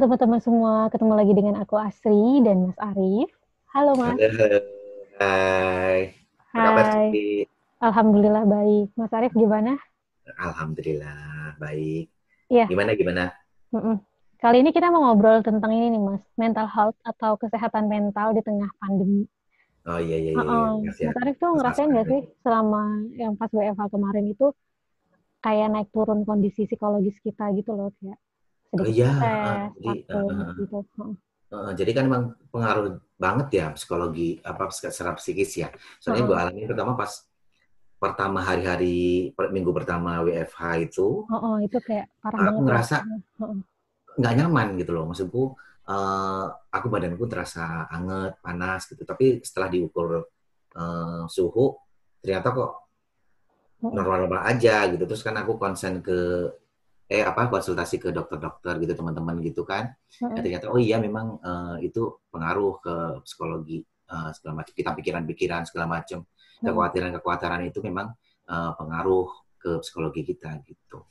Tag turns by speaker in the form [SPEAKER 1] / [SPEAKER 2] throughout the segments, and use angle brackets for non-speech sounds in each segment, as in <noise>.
[SPEAKER 1] teman-teman semua, ketemu lagi dengan aku Asri dan Mas Arif. Halo Mas.
[SPEAKER 2] Hai.
[SPEAKER 1] Hai. Alhamdulillah baik. Mas Arif gimana?
[SPEAKER 2] Alhamdulillah baik.
[SPEAKER 1] Iya.
[SPEAKER 2] Gimana gimana?
[SPEAKER 1] Mm-mm. Kali ini kita mau ngobrol tentang ini nih Mas, mental health atau kesehatan mental di tengah pandemi.
[SPEAKER 2] Oh iya iya iya.
[SPEAKER 1] Uh-uh.
[SPEAKER 2] Makasih ya.
[SPEAKER 1] Mas Arif tuh ngerasain nggak sih selama yang pas WFH kemarin itu kayak naik turun kondisi psikologis kita gitu loh kayak
[SPEAKER 2] Oh
[SPEAKER 1] sedikit
[SPEAKER 2] iya, uh, jadi, uh,
[SPEAKER 1] gitu.
[SPEAKER 2] Uh, jadi kan emang pengaruh banget ya psikologi apa secara psikis ya. Soalnya
[SPEAKER 1] Uh-uh.
[SPEAKER 2] gue alami pertama pas pertama hari-hari per- minggu pertama WFH itu
[SPEAKER 1] Oh, itu kayak parah
[SPEAKER 2] aku
[SPEAKER 1] banget. ya.
[SPEAKER 2] ngerasa nggak nyaman gitu loh. Maksudku eh, aku badanku terasa anget, panas gitu. Tapi setelah diukur eh, suhu ternyata kok normal-normal aja gitu. Terus kan aku konsen ke eh apa konsultasi ke dokter-dokter gitu teman-teman gitu kan. Ya,
[SPEAKER 1] Heeh.
[SPEAKER 2] ternyata oh iya memang eh, itu pengaruh ke psikologi eh, segala macam kita pikiran-pikiran segala macam
[SPEAKER 1] Hmm.
[SPEAKER 2] kekhawatiran-kekhawatiran itu memang eh, pengaruh ke psikologi kita gitu.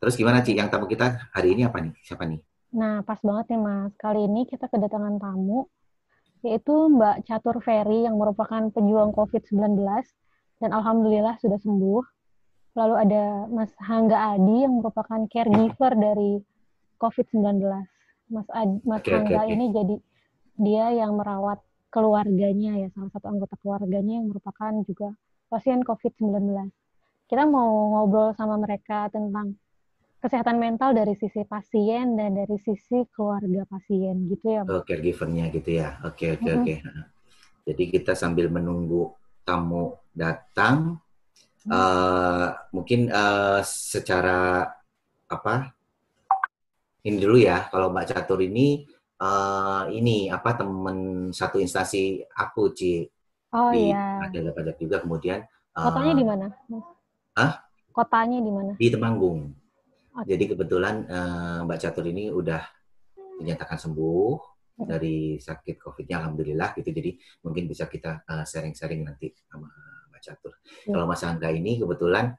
[SPEAKER 2] Terus gimana Ci? Yang tamu kita hari ini apa nih? Siapa nih?
[SPEAKER 1] Nah, pas banget nih Mas. Kali ini kita kedatangan tamu, yaitu Mbak Catur Ferry yang merupakan pejuang COVID-19 dan Alhamdulillah sudah sembuh. Lalu ada Mas Hangga Adi yang merupakan caregiver dari COVID-19. Mas, Ad- Mas
[SPEAKER 2] oke,
[SPEAKER 1] Hangga
[SPEAKER 2] oke.
[SPEAKER 1] ini jadi dia yang merawat keluarganya ya, salah satu anggota keluarganya yang merupakan juga pasien COVID-19. Kita mau ngobrol sama mereka tentang kesehatan mental dari sisi pasien dan dari sisi keluarga pasien gitu ya. Mas?
[SPEAKER 2] Oh, caregiver-nya gitu ya. Oke, oke,
[SPEAKER 1] Mm-mm.
[SPEAKER 2] oke. Jadi kita sambil menunggu tamu datang, Eh, mungkin eh, secara apa? Ini dulu ya. Kalau Mbak Catur ini eh, ini apa temen satu instansi aku Ci
[SPEAKER 1] Oh
[SPEAKER 2] di
[SPEAKER 1] iya.
[SPEAKER 2] ada pajak juga kemudian
[SPEAKER 1] Kotanya di mana?
[SPEAKER 2] Hah?
[SPEAKER 1] Kotanya di mana?
[SPEAKER 2] di Temanggung.
[SPEAKER 1] Oke.
[SPEAKER 2] Jadi kebetulan eh, Mbak Catur ini udah dinyatakan sembuh dari sakit COVID-nya, alhamdulillah gitu. Jadi mungkin bisa kita sharing-sharing nanti sama Mbak Catur.
[SPEAKER 1] Hmm.
[SPEAKER 2] Kalau Mas Angga ini kebetulan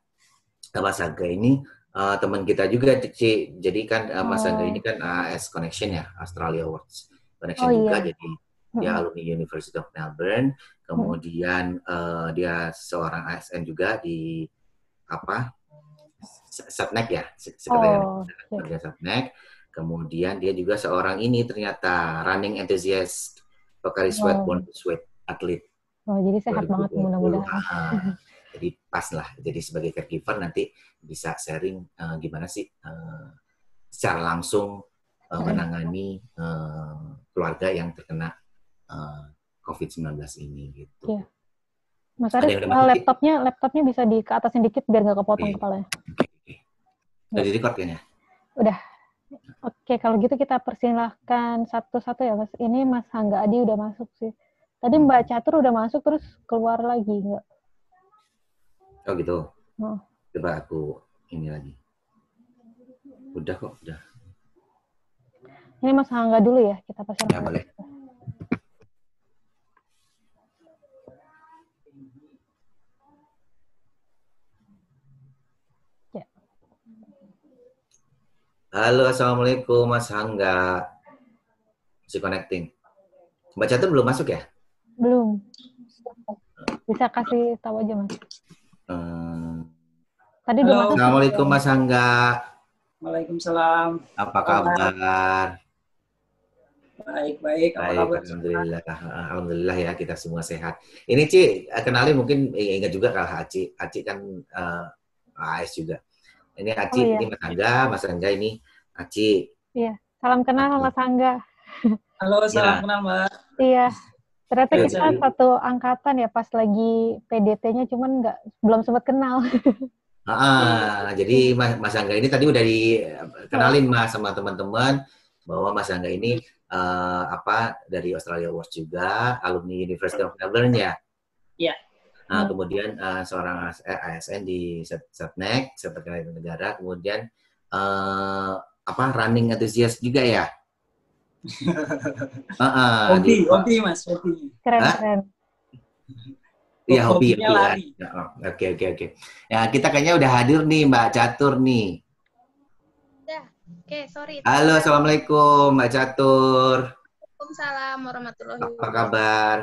[SPEAKER 2] eh, Mas Angga ini eh, teman kita juga, Ci. Jadi kan eh, Mas Angga
[SPEAKER 1] Oh.
[SPEAKER 2] ini kan AS Connection ya, Australia Awards Connection
[SPEAKER 1] Oh,
[SPEAKER 2] juga.
[SPEAKER 1] iya.
[SPEAKER 2] Jadi dia
[SPEAKER 1] Mm-mm.
[SPEAKER 2] alumni University of Melbourne. Kemudian eh, dia seorang ASN juga di apa? Satnek ya, sekretariat
[SPEAKER 1] Oh,
[SPEAKER 2] Satnek. Kemudian dia juga seorang ini ternyata running enthusiast, Pocari Sweat,
[SPEAKER 1] Wow.
[SPEAKER 2] Born to Sweat atlet.
[SPEAKER 1] Oh, jadi sehat banget
[SPEAKER 2] 2020.
[SPEAKER 1] mudah-mudahan.
[SPEAKER 2] Ah, jadi pas lah. Jadi sebagai caregiver nanti bisa sharing eh, gimana sih eh, secara langsung
[SPEAKER 1] Mm.
[SPEAKER 2] menangani eh, keluarga yang terkena eh, COVID-19 ini gitu.
[SPEAKER 1] Iya. Mas
[SPEAKER 2] udah Ci?
[SPEAKER 1] laptopnya laptopnya bisa di ke atasin dikit biar nggak kepotong
[SPEAKER 2] Oke.
[SPEAKER 1] kepalanya.
[SPEAKER 2] Oke, oke. Udah di record kan ya?
[SPEAKER 1] Oke, kalau gitu kita persilahkan satu-satu ya, Mas. Ini Mas Hangga Adi udah masuk sih. Tadi Mbak Catur udah masuk terus keluar lagi nggak?
[SPEAKER 2] Oh gitu.
[SPEAKER 1] Oh.
[SPEAKER 2] Coba aku ini lagi. Udah kok, udah.
[SPEAKER 1] Ini Mas Hangga dulu ya, kita pasang.
[SPEAKER 2] Ya, boleh.
[SPEAKER 1] Ya.
[SPEAKER 2] Halo, Assalamualaikum Mas Hangga. Masih connecting. Mbak Catur belum masuk ya?
[SPEAKER 1] Belum. Bisa kasih tahu aja, Mas.
[SPEAKER 2] Hmm.
[SPEAKER 1] Tadi
[SPEAKER 3] Halo.
[SPEAKER 2] Assalamualaikum Mas Hangga.
[SPEAKER 3] Waalaikumsalam.
[SPEAKER 2] Apa kabar?
[SPEAKER 3] Baik, baik. Apa
[SPEAKER 2] Baik,
[SPEAKER 3] kabar?
[SPEAKER 2] Alhamdulillah. Alhamdulillah ya kita semua sehat. Ini Ci, kenalin mungkin eh, ingat juga kalau Aci. Aci kan eh, AS juga. Ini Aci,
[SPEAKER 1] Oh, iya.
[SPEAKER 2] ini Mas Hangga. Mas Hangga ini Aci.
[SPEAKER 1] Salam kenal Mas Hangga.
[SPEAKER 3] Halo, salam
[SPEAKER 2] Ya.
[SPEAKER 3] kenal, Mbak.
[SPEAKER 1] Iya. Ternyata
[SPEAKER 2] Iya,
[SPEAKER 1] kita
[SPEAKER 3] Iya.
[SPEAKER 1] satu angkatan ya pas lagi PDT-nya cuman nggak belum sempat kenal. <laughs>
[SPEAKER 2] Ah, jadi Mas, Mas Angga ini tadi udah dikenalin Mas sama teman-teman bahwa Mas Angga ini eh, apa dari Australia Awards juga, alumni University of Melbourne ya.
[SPEAKER 3] Iya.
[SPEAKER 2] Nah,
[SPEAKER 1] Hmm.
[SPEAKER 2] kemudian eh, seorang AS- eh, ASN di Satnek, Sekretariat Negara, kemudian eh, apa running enthusiast juga ya. Ah, ah,
[SPEAKER 3] Hobi,
[SPEAKER 2] di-
[SPEAKER 3] hobi, Mas, hobi.
[SPEAKER 1] Keren
[SPEAKER 2] Hah?
[SPEAKER 1] keren.
[SPEAKER 2] Iya hobi,
[SPEAKER 3] Hobinya
[SPEAKER 2] hobi ya.
[SPEAKER 3] lari.
[SPEAKER 2] Ya, oh, Oke oke oke. Ya kita kayaknya udah hadir nih Mbak Catur nih.
[SPEAKER 4] Oke, sorry.
[SPEAKER 2] Halo, assalamualaikum Mbak Catur.
[SPEAKER 4] Waalaikumsalam warahmatullahi
[SPEAKER 2] Apa kabar?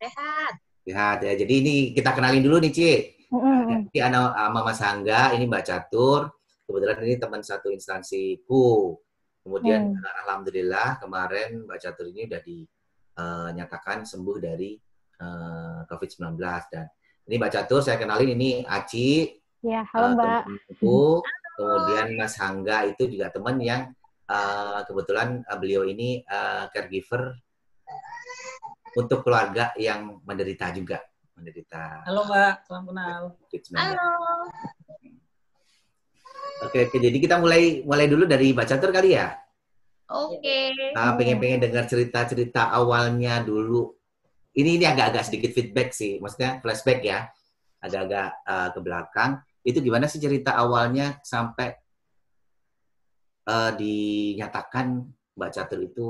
[SPEAKER 4] Sehat.
[SPEAKER 2] Sehat ya. Jadi ini kita kenalin dulu nih, Ci.
[SPEAKER 1] Mm-mm.
[SPEAKER 2] Ini anak sama Mas Angga, ini Mbak Catur. Kebetulan ini teman satu instansiku. Kemudian
[SPEAKER 1] Hmm.
[SPEAKER 2] alhamdulillah kemarin Mbak Catur ini udah dinyatakan sembuh dari eh, COVID-19 dan ini Mbak Catur saya kenalin ini Aci,
[SPEAKER 1] Ya, halo
[SPEAKER 2] eh,
[SPEAKER 1] Mbak.
[SPEAKER 2] temanku. Kemudian Mas Angga itu juga teman yang eh, kebetulan eh, beliau ini eh, caregiver untuk keluarga yang menderita juga menderita
[SPEAKER 3] Halo Mbak, salam kenal.
[SPEAKER 2] COVID-19.
[SPEAKER 4] Halo.
[SPEAKER 2] Oke, oke, jadi kita mulai mulai dulu dari Mbak Catur kali ya.
[SPEAKER 4] Oke.
[SPEAKER 2] Ah, pengen-pengen dengar cerita-cerita awalnya dulu. Ini ini agak-agak sedikit feedback sih, maksudnya flashback ya, agak-agak eh, ke belakang. Itu gimana sih cerita awalnya sampai eh, dinyatakan Mbak Catur itu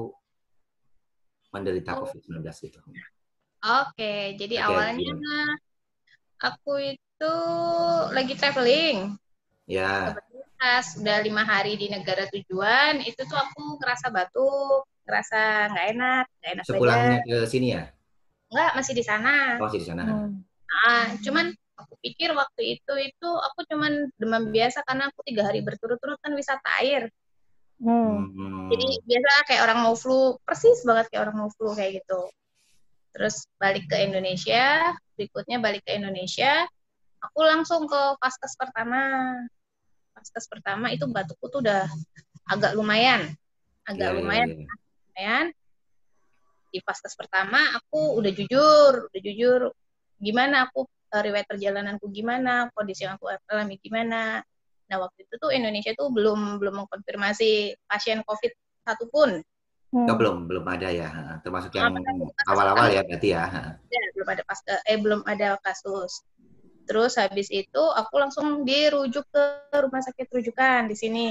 [SPEAKER 2] menderita
[SPEAKER 4] Oh.
[SPEAKER 2] COVID-19 gitu.
[SPEAKER 4] Oke, jadi
[SPEAKER 2] Oke,
[SPEAKER 4] awalnya aku itu lagi traveling.
[SPEAKER 2] Ya,
[SPEAKER 4] Pas udah lima hari di negara tujuan, itu tuh aku ngerasa batuk, ngerasa nggak enak, nggak enak
[SPEAKER 2] sepulangnya
[SPEAKER 4] badan.
[SPEAKER 2] ke sini ya?
[SPEAKER 4] Nggak, masih di sana.
[SPEAKER 2] Oh, masih di sana.
[SPEAKER 1] Hmm.
[SPEAKER 4] Ah, cuman aku pikir waktu itu itu aku cuman demam biasa karena aku tiga hari berturut-turut kan wisata air.
[SPEAKER 1] Hmm.
[SPEAKER 2] Hmm.
[SPEAKER 4] Jadi biasa kayak orang mau flu, persis banget kayak orang mau flu kayak gitu. Terus balik ke Indonesia, berikutnya balik ke Indonesia, aku langsung ke vaskes pertama. Vaskes pertama itu batukku tuh udah agak lumayan, agak
[SPEAKER 2] Ya, ya,
[SPEAKER 4] lumayan,
[SPEAKER 2] ya.
[SPEAKER 4] lumayan. Di vaskes pertama aku udah jujur, udah jujur gimana aku eh, riwayat perjalananku gimana, kondisi yang aku alami gimana. Nah waktu itu tuh Indonesia tuh belum belum mengkonfirmasi pasien COVID satupun.
[SPEAKER 1] Hmm.
[SPEAKER 2] Oh, belum belum ada ya, termasuk yang awal-awal ya berarti ya.
[SPEAKER 4] Ya, belum ada pas eh belum ada kasus. Terus habis itu aku langsung dirujuk ke rumah sakit rujukan di sini.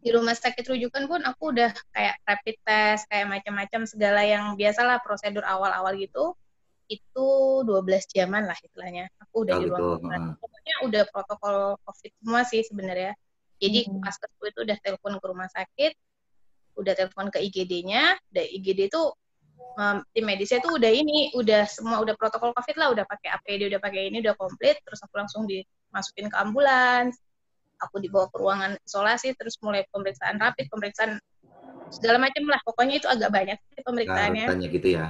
[SPEAKER 4] Di rumah sakit rujukan pun aku udah kayak rapid test, kayak macam-macam segala yang biasalah prosedur awal-awal gitu. Itu 12 jaman lah istilahnya. Aku udah
[SPEAKER 2] Oh,
[SPEAKER 4] di
[SPEAKER 2] gitu.
[SPEAKER 4] ruang
[SPEAKER 2] Heeh.
[SPEAKER 4] Pokoknya udah protokol COVID semua sih sebenarnya. Jadi
[SPEAKER 1] Hmm.
[SPEAKER 4] paskesku itu udah telepon ke rumah sakit, udah telepon ke IGD-nya, dan IGD itu um, tim medisnya tuh udah ini, udah semua udah protokol COVID lah, udah pakai APD, udah pakai ini, udah komplit, terus aku langsung dimasukin ke ambulans, aku dibawa ke ruangan isolasi, terus mulai pemeriksaan rapid, pemeriksaan segala macam lah, pokoknya itu agak banyak sih
[SPEAKER 2] Nah,
[SPEAKER 4] pemeriksaannya.
[SPEAKER 2] tanya gitu ya.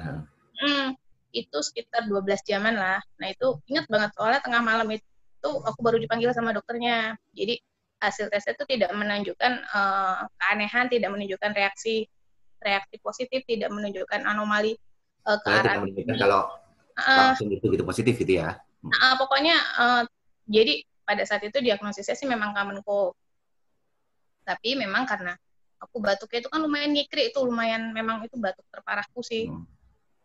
[SPEAKER 4] Hmm, itu sekitar 12 jaman lah. Nah itu ingat banget soalnya tengah malam itu aku baru dipanggil sama dokternya. Jadi hasil tesnya itu tidak menunjukkan eh, keanehan, tidak menunjukkan reaksi reaksi positif, tidak menunjukkan anomali eh, ke arah
[SPEAKER 2] kalau
[SPEAKER 4] Ah,
[SPEAKER 2] langsung itu gitu positif gitu ya.
[SPEAKER 4] ah, pokoknya eh, jadi pada saat itu diagnosisnya sih memang cold. Tapi memang karena aku batuknya itu kan lumayan ngikri itu lumayan memang itu batuk terparahku sih.
[SPEAKER 2] Hmm.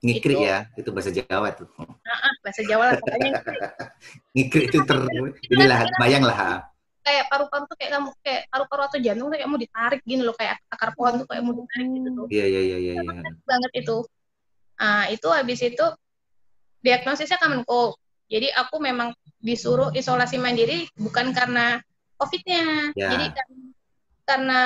[SPEAKER 2] Ngikri
[SPEAKER 4] Itu-
[SPEAKER 2] ya, itu bahasa Jawa tuh.
[SPEAKER 4] Ah, bahasa Jawa lah pokoknya ngikri. <laughs>
[SPEAKER 2] Ngikri itu ter <laughs> inilah bayang lah.
[SPEAKER 4] Kayak paru-paru tuh kayak kamu kayak paru-paru atau jantung tuh kayak mau ditarik gini loh kayak akar pohon tuh kayak mau ditarik gitu tuh
[SPEAKER 2] Iya iya iya iya iya.
[SPEAKER 4] banget itu ah itu habis itu diagnosisnya cold jadi aku memang disuruh isolasi mandiri bukan karena covidnya
[SPEAKER 2] Ya.
[SPEAKER 4] jadi kan, karena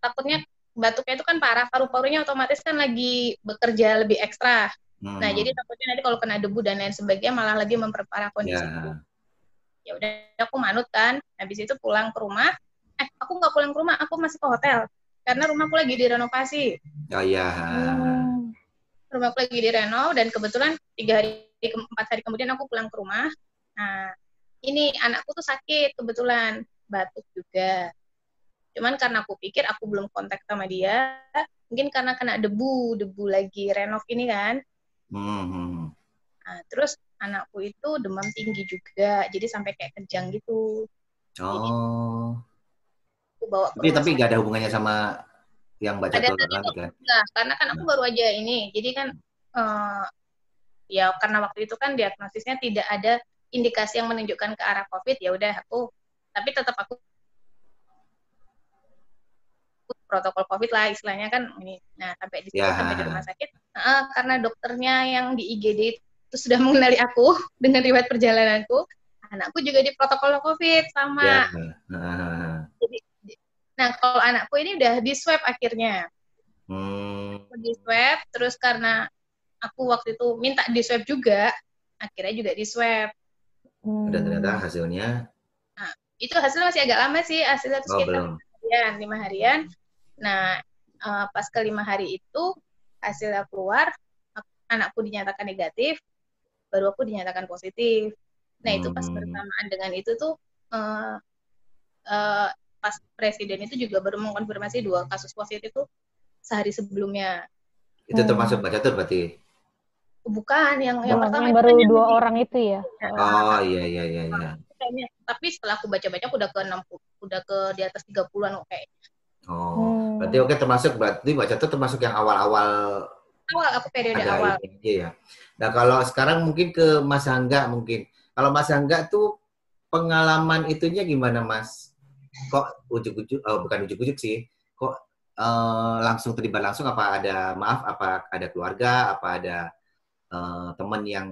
[SPEAKER 4] takutnya batuknya itu kan parah paru-parunya otomatis kan lagi bekerja lebih ekstra
[SPEAKER 2] Hmm.
[SPEAKER 4] nah jadi takutnya nanti kalau kena debu dan lain sebagainya malah lebih memperparah kondisi
[SPEAKER 2] ya.
[SPEAKER 4] Ya udah aku manut kan. Habis itu pulang ke rumah. Eh aku nggak pulang ke rumah aku masih ke hotel. Karena rumahku lagi direnovasi.
[SPEAKER 2] Oh iya.
[SPEAKER 1] Hmm.
[SPEAKER 4] rumahku lagi direnov dan kebetulan tiga hari empat hari kemudian aku pulang ke rumah. Nah ini anakku tuh sakit kebetulan. Batuk juga. Cuman karena aku pikir aku belum kontak sama dia mungkin karena kena debu debu lagi renov ini kan.
[SPEAKER 2] Hmm, hmm.
[SPEAKER 4] nah, terus anakku itu demam tinggi juga jadi sampai kayak kejang gitu
[SPEAKER 2] Oh.
[SPEAKER 4] aku bawa ke
[SPEAKER 2] Tapi tapi nggak ada hubungannya sama yang baca
[SPEAKER 4] Ada
[SPEAKER 2] kan?
[SPEAKER 4] Enggak, karena kan aku baru aja ini. Jadi kan eh, ya karena waktu itu kan diagnosisnya tidak ada indikasi yang menunjukkan ke arah COVID, ya udah aku tapi tetap aku protokol COVID lah istilahnya kan ini. Nah, sampai di situ
[SPEAKER 2] Ya.
[SPEAKER 4] sampai di rumah sakit eh, karena dokternya yang di IGD itu sudah mengenali aku <laughs> dengan riwayat perjalananku, anakku juga di protokol COVID sama
[SPEAKER 2] Ya. Ah.
[SPEAKER 4] Nah, kalau anakku ini udah di swab akhirnya.
[SPEAKER 2] Hmm.
[SPEAKER 4] Di swab, terus karena aku waktu itu minta di swab juga, akhirnya juga di swab.
[SPEAKER 1] Hmm.
[SPEAKER 2] Dan ternyata hasilnya
[SPEAKER 4] Itu hasilnya masih agak lama sih, hasilnya itu
[SPEAKER 2] oh
[SPEAKER 4] sekitar
[SPEAKER 2] belum.
[SPEAKER 4] harian, lima harian. Nah, eh, pas ke lima hari itu hasilnya keluar, ak- anakku dinyatakan negatif, baru aku dinyatakan positif. Nah, itu pas
[SPEAKER 2] Hmm.
[SPEAKER 4] bersamaan dengan itu tuh eh, eh, pas presiden itu juga baru mengkonfirmasi dua kasus positif tuh sehari sebelumnya.
[SPEAKER 2] Itu
[SPEAKER 1] Hmm.
[SPEAKER 2] termasuk Mbak Catur berarti.
[SPEAKER 4] Bukan yang yang pertama
[SPEAKER 1] yang
[SPEAKER 4] itu
[SPEAKER 1] baru
[SPEAKER 4] yang
[SPEAKER 1] dua
[SPEAKER 4] di-
[SPEAKER 1] orang itu ya.
[SPEAKER 2] Oh iya iya iya iya.
[SPEAKER 4] Tapi setelah aku baca-baca aku udah ke 60, udah ke di atas 30-an kok kayak.
[SPEAKER 2] Oh.
[SPEAKER 1] Hmm.
[SPEAKER 2] Berarti oke termasuk berarti Mbak Catur termasuk yang awal-awal
[SPEAKER 4] Awal aku periode
[SPEAKER 2] ada
[SPEAKER 4] awal.
[SPEAKER 2] ya. Nah kalau sekarang mungkin ke Mas Angga mungkin. Kalau Mas Angga tuh pengalaman itunya gimana Mas? Kok ujuk-ujuk, oh, bukan ujuk-ujuk sih. Kok eh, langsung terlibat langsung apa ada maaf apa ada keluarga apa ada eh, teman yang,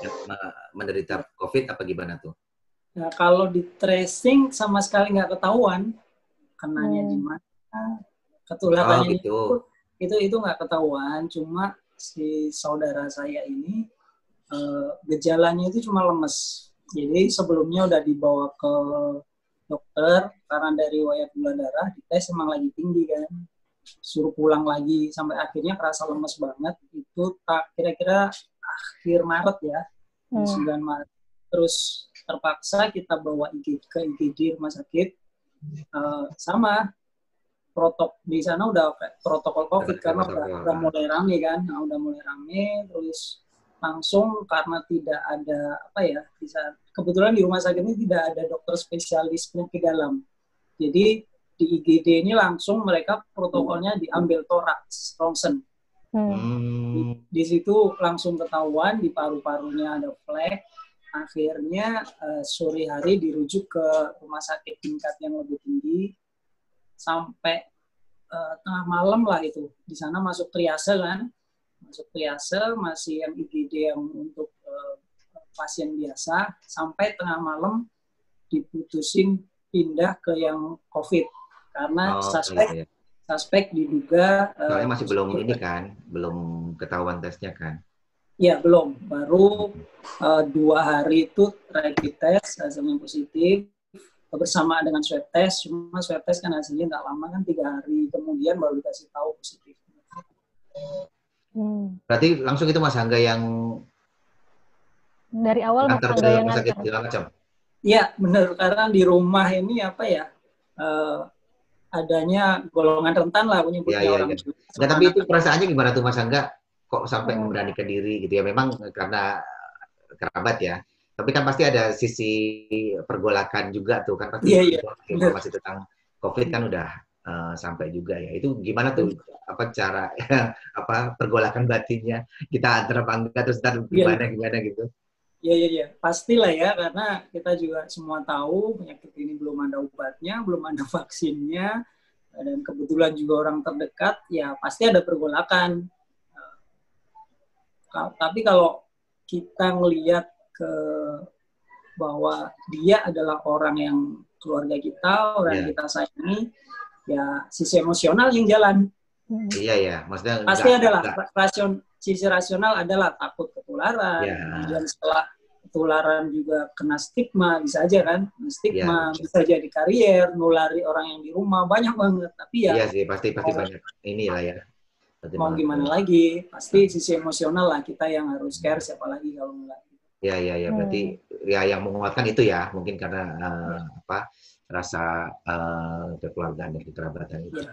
[SPEAKER 2] yang me- menderita COVID apa gimana tuh?
[SPEAKER 3] Nah, kalau di tracing sama sekali nggak ketahuan kenanya
[SPEAKER 1] Hmm.
[SPEAKER 3] di mana,
[SPEAKER 2] Oh
[SPEAKER 3] ketularannya
[SPEAKER 2] gitu.
[SPEAKER 3] itu itu nggak ketahuan. Cuma si saudara saya ini eh, gejalanya itu cuma lemes. Jadi sebelumnya udah dibawa ke dokter karena dari wayat gula darah dites emang lagi tinggi kan. Suruh pulang lagi sampai akhirnya kerasa lemes banget. Itu tak kira-kira akhir Maret ya.
[SPEAKER 1] Hmm.
[SPEAKER 3] 9 Maret. Terus terpaksa kita bawa IG ke IGD rumah sakit. Eh, sama protok di sana udah kayak protokol COVID karena udah, udah mulai rame kan. Nah, udah mulai rame terus langsung karena tidak ada apa ya bisa kebetulan di rumah sakit ini tidak ada dokter spesialis penyakit dalam. Jadi di IGD ini langsung mereka protokolnya diambil toraks, ronsen
[SPEAKER 1] Hmm.
[SPEAKER 2] Hmm.
[SPEAKER 3] di situ langsung ketahuan di paru-parunya ada flek akhirnya eh, sore hari dirujuk ke rumah sakit tingkat yang lebih tinggi sampai eh, tengah malam lah itu. Di sana masuk triase kan. Masuk triase masih yang IGD yang untuk eh, pasien biasa. Sampai tengah malam diputusin pindah ke yang COVID. Karena
[SPEAKER 2] Oh,
[SPEAKER 3] suspek
[SPEAKER 2] iya, iya.
[SPEAKER 3] suspek diduga
[SPEAKER 2] Soalnya masih belum ini kan, belum ketahuan tesnya kan.
[SPEAKER 3] Ya belum, baru eh, dua hari itu rapid test hasilnya positif bersama dengan swab test. Cuma swab test kan hasilnya nggak lama kan tiga hari kemudian baru dikasih tahu positif.
[SPEAKER 1] Hmm.
[SPEAKER 2] Berarti langsung itu Mas Angga yang
[SPEAKER 1] Dari awal Mas
[SPEAKER 2] antar ke
[SPEAKER 1] Angga yang
[SPEAKER 2] rumah sakit segala macam.
[SPEAKER 3] Ya benar karena di rumah ini apa ya eh, adanya golongan rentan lah
[SPEAKER 2] Iya,
[SPEAKER 3] menyebutnya
[SPEAKER 2] iya,
[SPEAKER 3] orang
[SPEAKER 2] iya.
[SPEAKER 3] tua.
[SPEAKER 2] Nggak, tapi itu perasaannya gimana tuh Mas Angga? Kok sampai
[SPEAKER 1] Hmm.
[SPEAKER 2] memberanikan diri gitu ya? Memang karena kerabat ya. Tapi kan pasti ada sisi pergolakan juga tuh kan pasti
[SPEAKER 3] Iya, iya.
[SPEAKER 2] informasi tentang COVID kan udah eh, sampai juga ya. Itu gimana tuh apa cara <laughs> apa pergolakan batinnya kita antara apa enggak terus ntar
[SPEAKER 3] Iya.
[SPEAKER 2] gimana gimana gitu.
[SPEAKER 3] Iya, iya, iya. Pastilah ya, karena kita juga semua tahu penyakit ini belum ada obatnya, belum ada <laughs> vaksinnya, dan kebetulan juga orang terdekat, ya pasti ada pergolakan. Ka- Tapi kalau kita ngelihat ke bahwa dia adalah orang yang keluarga kita, orang yang
[SPEAKER 2] Iya.
[SPEAKER 3] kita sayangi, ya sisi emosional yang jalan.
[SPEAKER 1] Hmm.
[SPEAKER 2] Iya ya, maksudnya
[SPEAKER 3] Pasti
[SPEAKER 2] nggak-
[SPEAKER 3] adalah
[SPEAKER 2] nggak-
[SPEAKER 3] rasion sisi rasional adalah takut ketularan.
[SPEAKER 2] Ya.
[SPEAKER 3] Kemudian setelah ketularan juga kena stigma bisa aja kan, stigma
[SPEAKER 2] Ya.
[SPEAKER 3] bisa jadi karier, nulari orang yang di rumah banyak banget. Tapi ya
[SPEAKER 2] Iya sih, pasti pasti banyak inilah ya. Pasti
[SPEAKER 3] mau
[SPEAKER 2] banget.
[SPEAKER 3] gimana lagi, pasti sisi emosional lah kita yang harus care siapa lagi kalau enggak.
[SPEAKER 2] Ya, ya, ya.
[SPEAKER 1] Hmm.
[SPEAKER 2] Berarti ya yang menguatkan itu ya, mungkin karena eh, apa rasa eh, kekeluargaan dan kekerabatan itu.
[SPEAKER 3] Iya.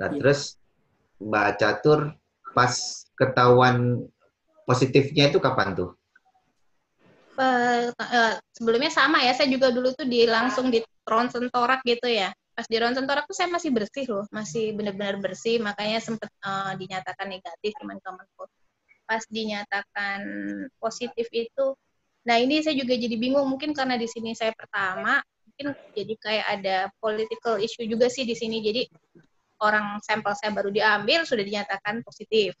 [SPEAKER 2] Nah,
[SPEAKER 3] Iya.
[SPEAKER 2] terus Mbak Catur pas ketahuan positifnya itu kapan tuh?
[SPEAKER 4] Eh, eh, sebelumnya sama ya, saya juga dulu tuh di langsung di ronsen torak gitu ya. Pas di ronsen torak tuh saya masih bersih loh, masih benar-benar bersih, makanya sempat eh, dinyatakan negatif cuman Kemenko. Pas dinyatakan positif itu, nah ini saya juga jadi bingung mungkin karena di sini saya pertama, mungkin jadi kayak ada political issue juga sih di sini. Jadi orang sampel saya baru diambil sudah dinyatakan positif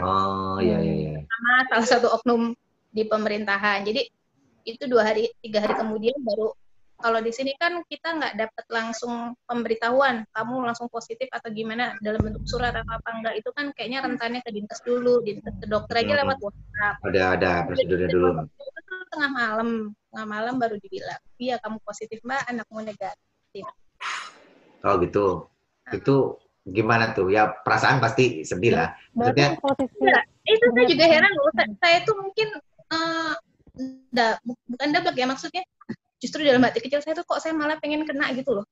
[SPEAKER 2] Oh, iya, iya, iya.
[SPEAKER 4] sama salah satu oknum di pemerintahan. Jadi itu dua hari, tiga hari kemudian baru Kalau di sini kan kita nggak dapat langsung pemberitahuan kamu langsung positif atau gimana dalam bentuk surat atau apa enggak itu kan kayaknya rentannya ke dinkes dulu, dinkes ke dokter aja
[SPEAKER 2] Hmm.
[SPEAKER 4] lewat WhatsApp.
[SPEAKER 2] Ada ada prosedurnya dulu.
[SPEAKER 4] Tengah malam, tengah malam baru dibilang, iya kamu positif mbak, anakmu negatif.
[SPEAKER 2] Oh gitu. Itu gimana tuh? Ya perasaan pasti sedih lah.
[SPEAKER 1] Berarti
[SPEAKER 2] Maksudnya
[SPEAKER 4] Iya. Itu saya juga heran loh, saya, saya tuh mungkin eh da- bu- bukan dablek ya maksudnya. Justru dalam hati kecil saya tuh kok saya malah pengen kena gitu loh.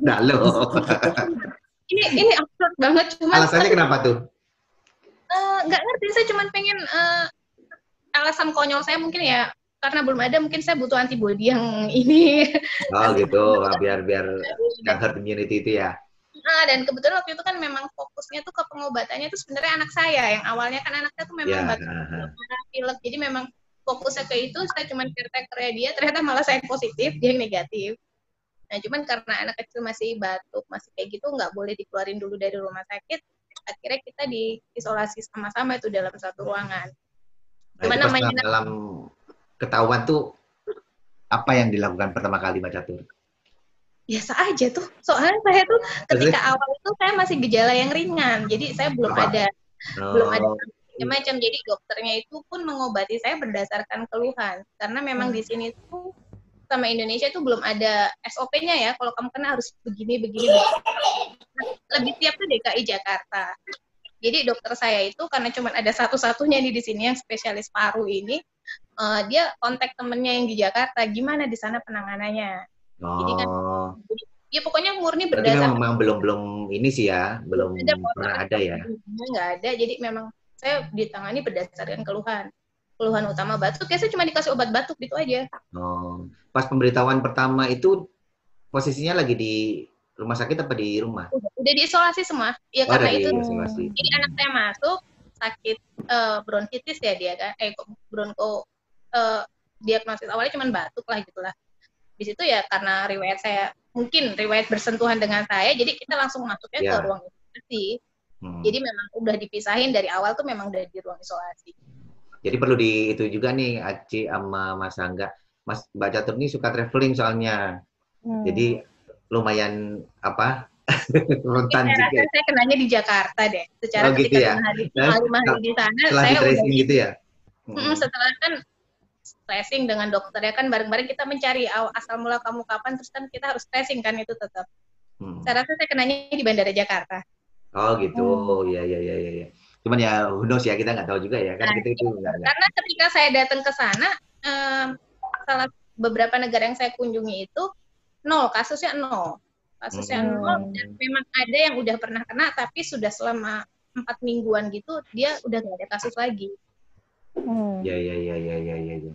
[SPEAKER 2] enggak <laughs> lo. <laughs>
[SPEAKER 4] Ini ini absurd banget cuman
[SPEAKER 2] Alasannya kenapa tuh?
[SPEAKER 4] eh, nggak ngerti saya cuman pengen eh, alasan konyol saya mungkin ya karena belum ada mungkin saya butuh antibody yang <laughs> ini
[SPEAKER 2] Oh gitu, biar biar yang herd immunity itu ya.
[SPEAKER 4] Nah, dan kebetulan waktu itu kan memang fokusnya tuh ke pengobatannya itu sebenarnya anak saya yang awalnya kan anaknya tuh memang
[SPEAKER 2] Ya.
[SPEAKER 4] batuk pilek jadi memang fokusnya ke itu saya cuman caretaker dia ternyata malah saya yang positif dia yang negatif. Nah cuman karena anak kecil masih batuk masih kayak gitu nggak boleh dikeluarin dulu dari rumah sakit akhirnya kita diisolasi sama-sama itu dalam satu ruangan.
[SPEAKER 2] Nah,
[SPEAKER 4] Cuman namanya-
[SPEAKER 2] dalam ketahuan tuh apa yang dilakukan pertama kali Mbak Catur?
[SPEAKER 4] biasa aja tuh. Soalnya saya tuh ketika awal itu saya masih gejala yang ringan jadi saya belum
[SPEAKER 2] Apa?
[SPEAKER 4] ada belum ada
[SPEAKER 2] Oh,
[SPEAKER 4] macam-macam. Jadi dokternya itu pun mengobati saya berdasarkan keluhan. Karena memang di sini tuh sama Indonesia itu belum ada SOP-nya ya. Kalau kamu kena harus begini begini, begini. lebih siap tuh DKI Jakarta. Jadi dokter saya itu karena cuma ada satu-satunya di sini yang spesialis paru ini eh, dia kontak temennya yang di Jakarta gimana di sana penanganannya? Jadi kan
[SPEAKER 2] oh.
[SPEAKER 4] ya pokoknya murni berdasarkan
[SPEAKER 2] memang, memang belum belum ini sih ya, belum
[SPEAKER 4] Ada
[SPEAKER 2] pernah ada ya.
[SPEAKER 4] nggak ada. Jadi memang saya ditangani berdasarkan keluhan keluhan utama batuk ya saya cuma dikasih obat batuk gitu aja
[SPEAKER 2] Oh. Pas pemberitahuan pertama itu posisinya lagi di rumah sakit apa di rumah?
[SPEAKER 4] udah, udah diisolasi semua ya
[SPEAKER 2] Oh,
[SPEAKER 4] karena itu
[SPEAKER 2] isolasi.
[SPEAKER 4] jadi anak saya masuk sakit eh, bronkitis ya dia kan eh bronko eh, diagnosis awalnya cuma batuk lah gitulah di situ ya karena riwayat saya mungkin riwayat bersentuhan dengan saya jadi kita langsung masuknya ke
[SPEAKER 2] Ya.
[SPEAKER 4] ruang isolasi
[SPEAKER 2] Hmm.
[SPEAKER 4] jadi memang udah dipisahin dari awal tuh memang udah di ruang isolasi
[SPEAKER 2] Jadi perlu di itu juga nih Aci sama Mas Angga. Mas Mbak Catur ini suka traveling soalnya.
[SPEAKER 1] Hmm.
[SPEAKER 2] Jadi lumayan apa? <laughs> rentan
[SPEAKER 4] saya
[SPEAKER 2] juga.
[SPEAKER 4] rasa saya kenanya di Jakarta deh. Secara
[SPEAKER 2] Oh, gitu
[SPEAKER 4] ketika
[SPEAKER 2] ya?
[SPEAKER 4] hari,
[SPEAKER 2] Nah,
[SPEAKER 4] hari di sana, saya udah
[SPEAKER 2] tracing gitu ya. Hmm.
[SPEAKER 4] Mm, setelah kan tracing dengan dokter ya kan bareng-bareng kita mencari asal mula kamu kapan terus kan kita harus tracing kan itu tetap.
[SPEAKER 2] Hmm.
[SPEAKER 4] Saya rasa saya kenanya di Bandara Jakarta.
[SPEAKER 2] Oh gitu,
[SPEAKER 1] Hmm.
[SPEAKER 2] ya ya ya ya. ya. Cuman ya who knows ya kita nggak tahu juga ya kan
[SPEAKER 4] Nah,
[SPEAKER 2] kita itu nggak nggak.
[SPEAKER 4] Karena ketika saya datang ke sana, em, salah beberapa negara yang saya kunjungi itu nol kasusnya nol kasusnya
[SPEAKER 1] Hmm.
[SPEAKER 4] nol dan memang ada yang udah pernah kena tapi sudah selama empat mingguan gitu dia udah nggak ada kasus lagi.
[SPEAKER 1] Hmm.
[SPEAKER 2] Ya ya ya ya ya ya. ya.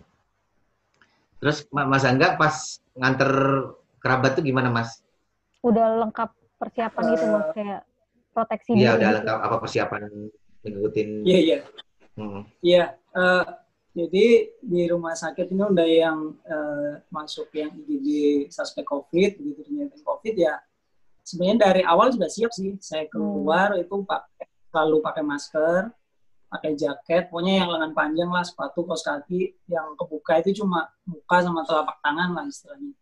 [SPEAKER 2] Terus Ma- Mas Angga pas nganter kerabat tuh gimana Mas?
[SPEAKER 1] Udah lengkap persiapan gitu mas kayak proteksi
[SPEAKER 2] Iya
[SPEAKER 1] diri
[SPEAKER 2] udah
[SPEAKER 1] gitu.
[SPEAKER 2] lengkap apa persiapan ngikutin?
[SPEAKER 3] Iya, iya.
[SPEAKER 2] Hmm.
[SPEAKER 3] Iya, eh, jadi di rumah sakit ini udah yang eh, masuk yang IGD suspek COVID, begitu ternyata COVID ya. Sebenarnya dari awal sudah siap sih. Saya keluar itu pakai selalu pakai masker, pakai jaket, pokoknya yang lengan panjang lah, sepatu, kaos kaki, yang kebuka itu cuma muka sama telapak tangan lah istilahnya.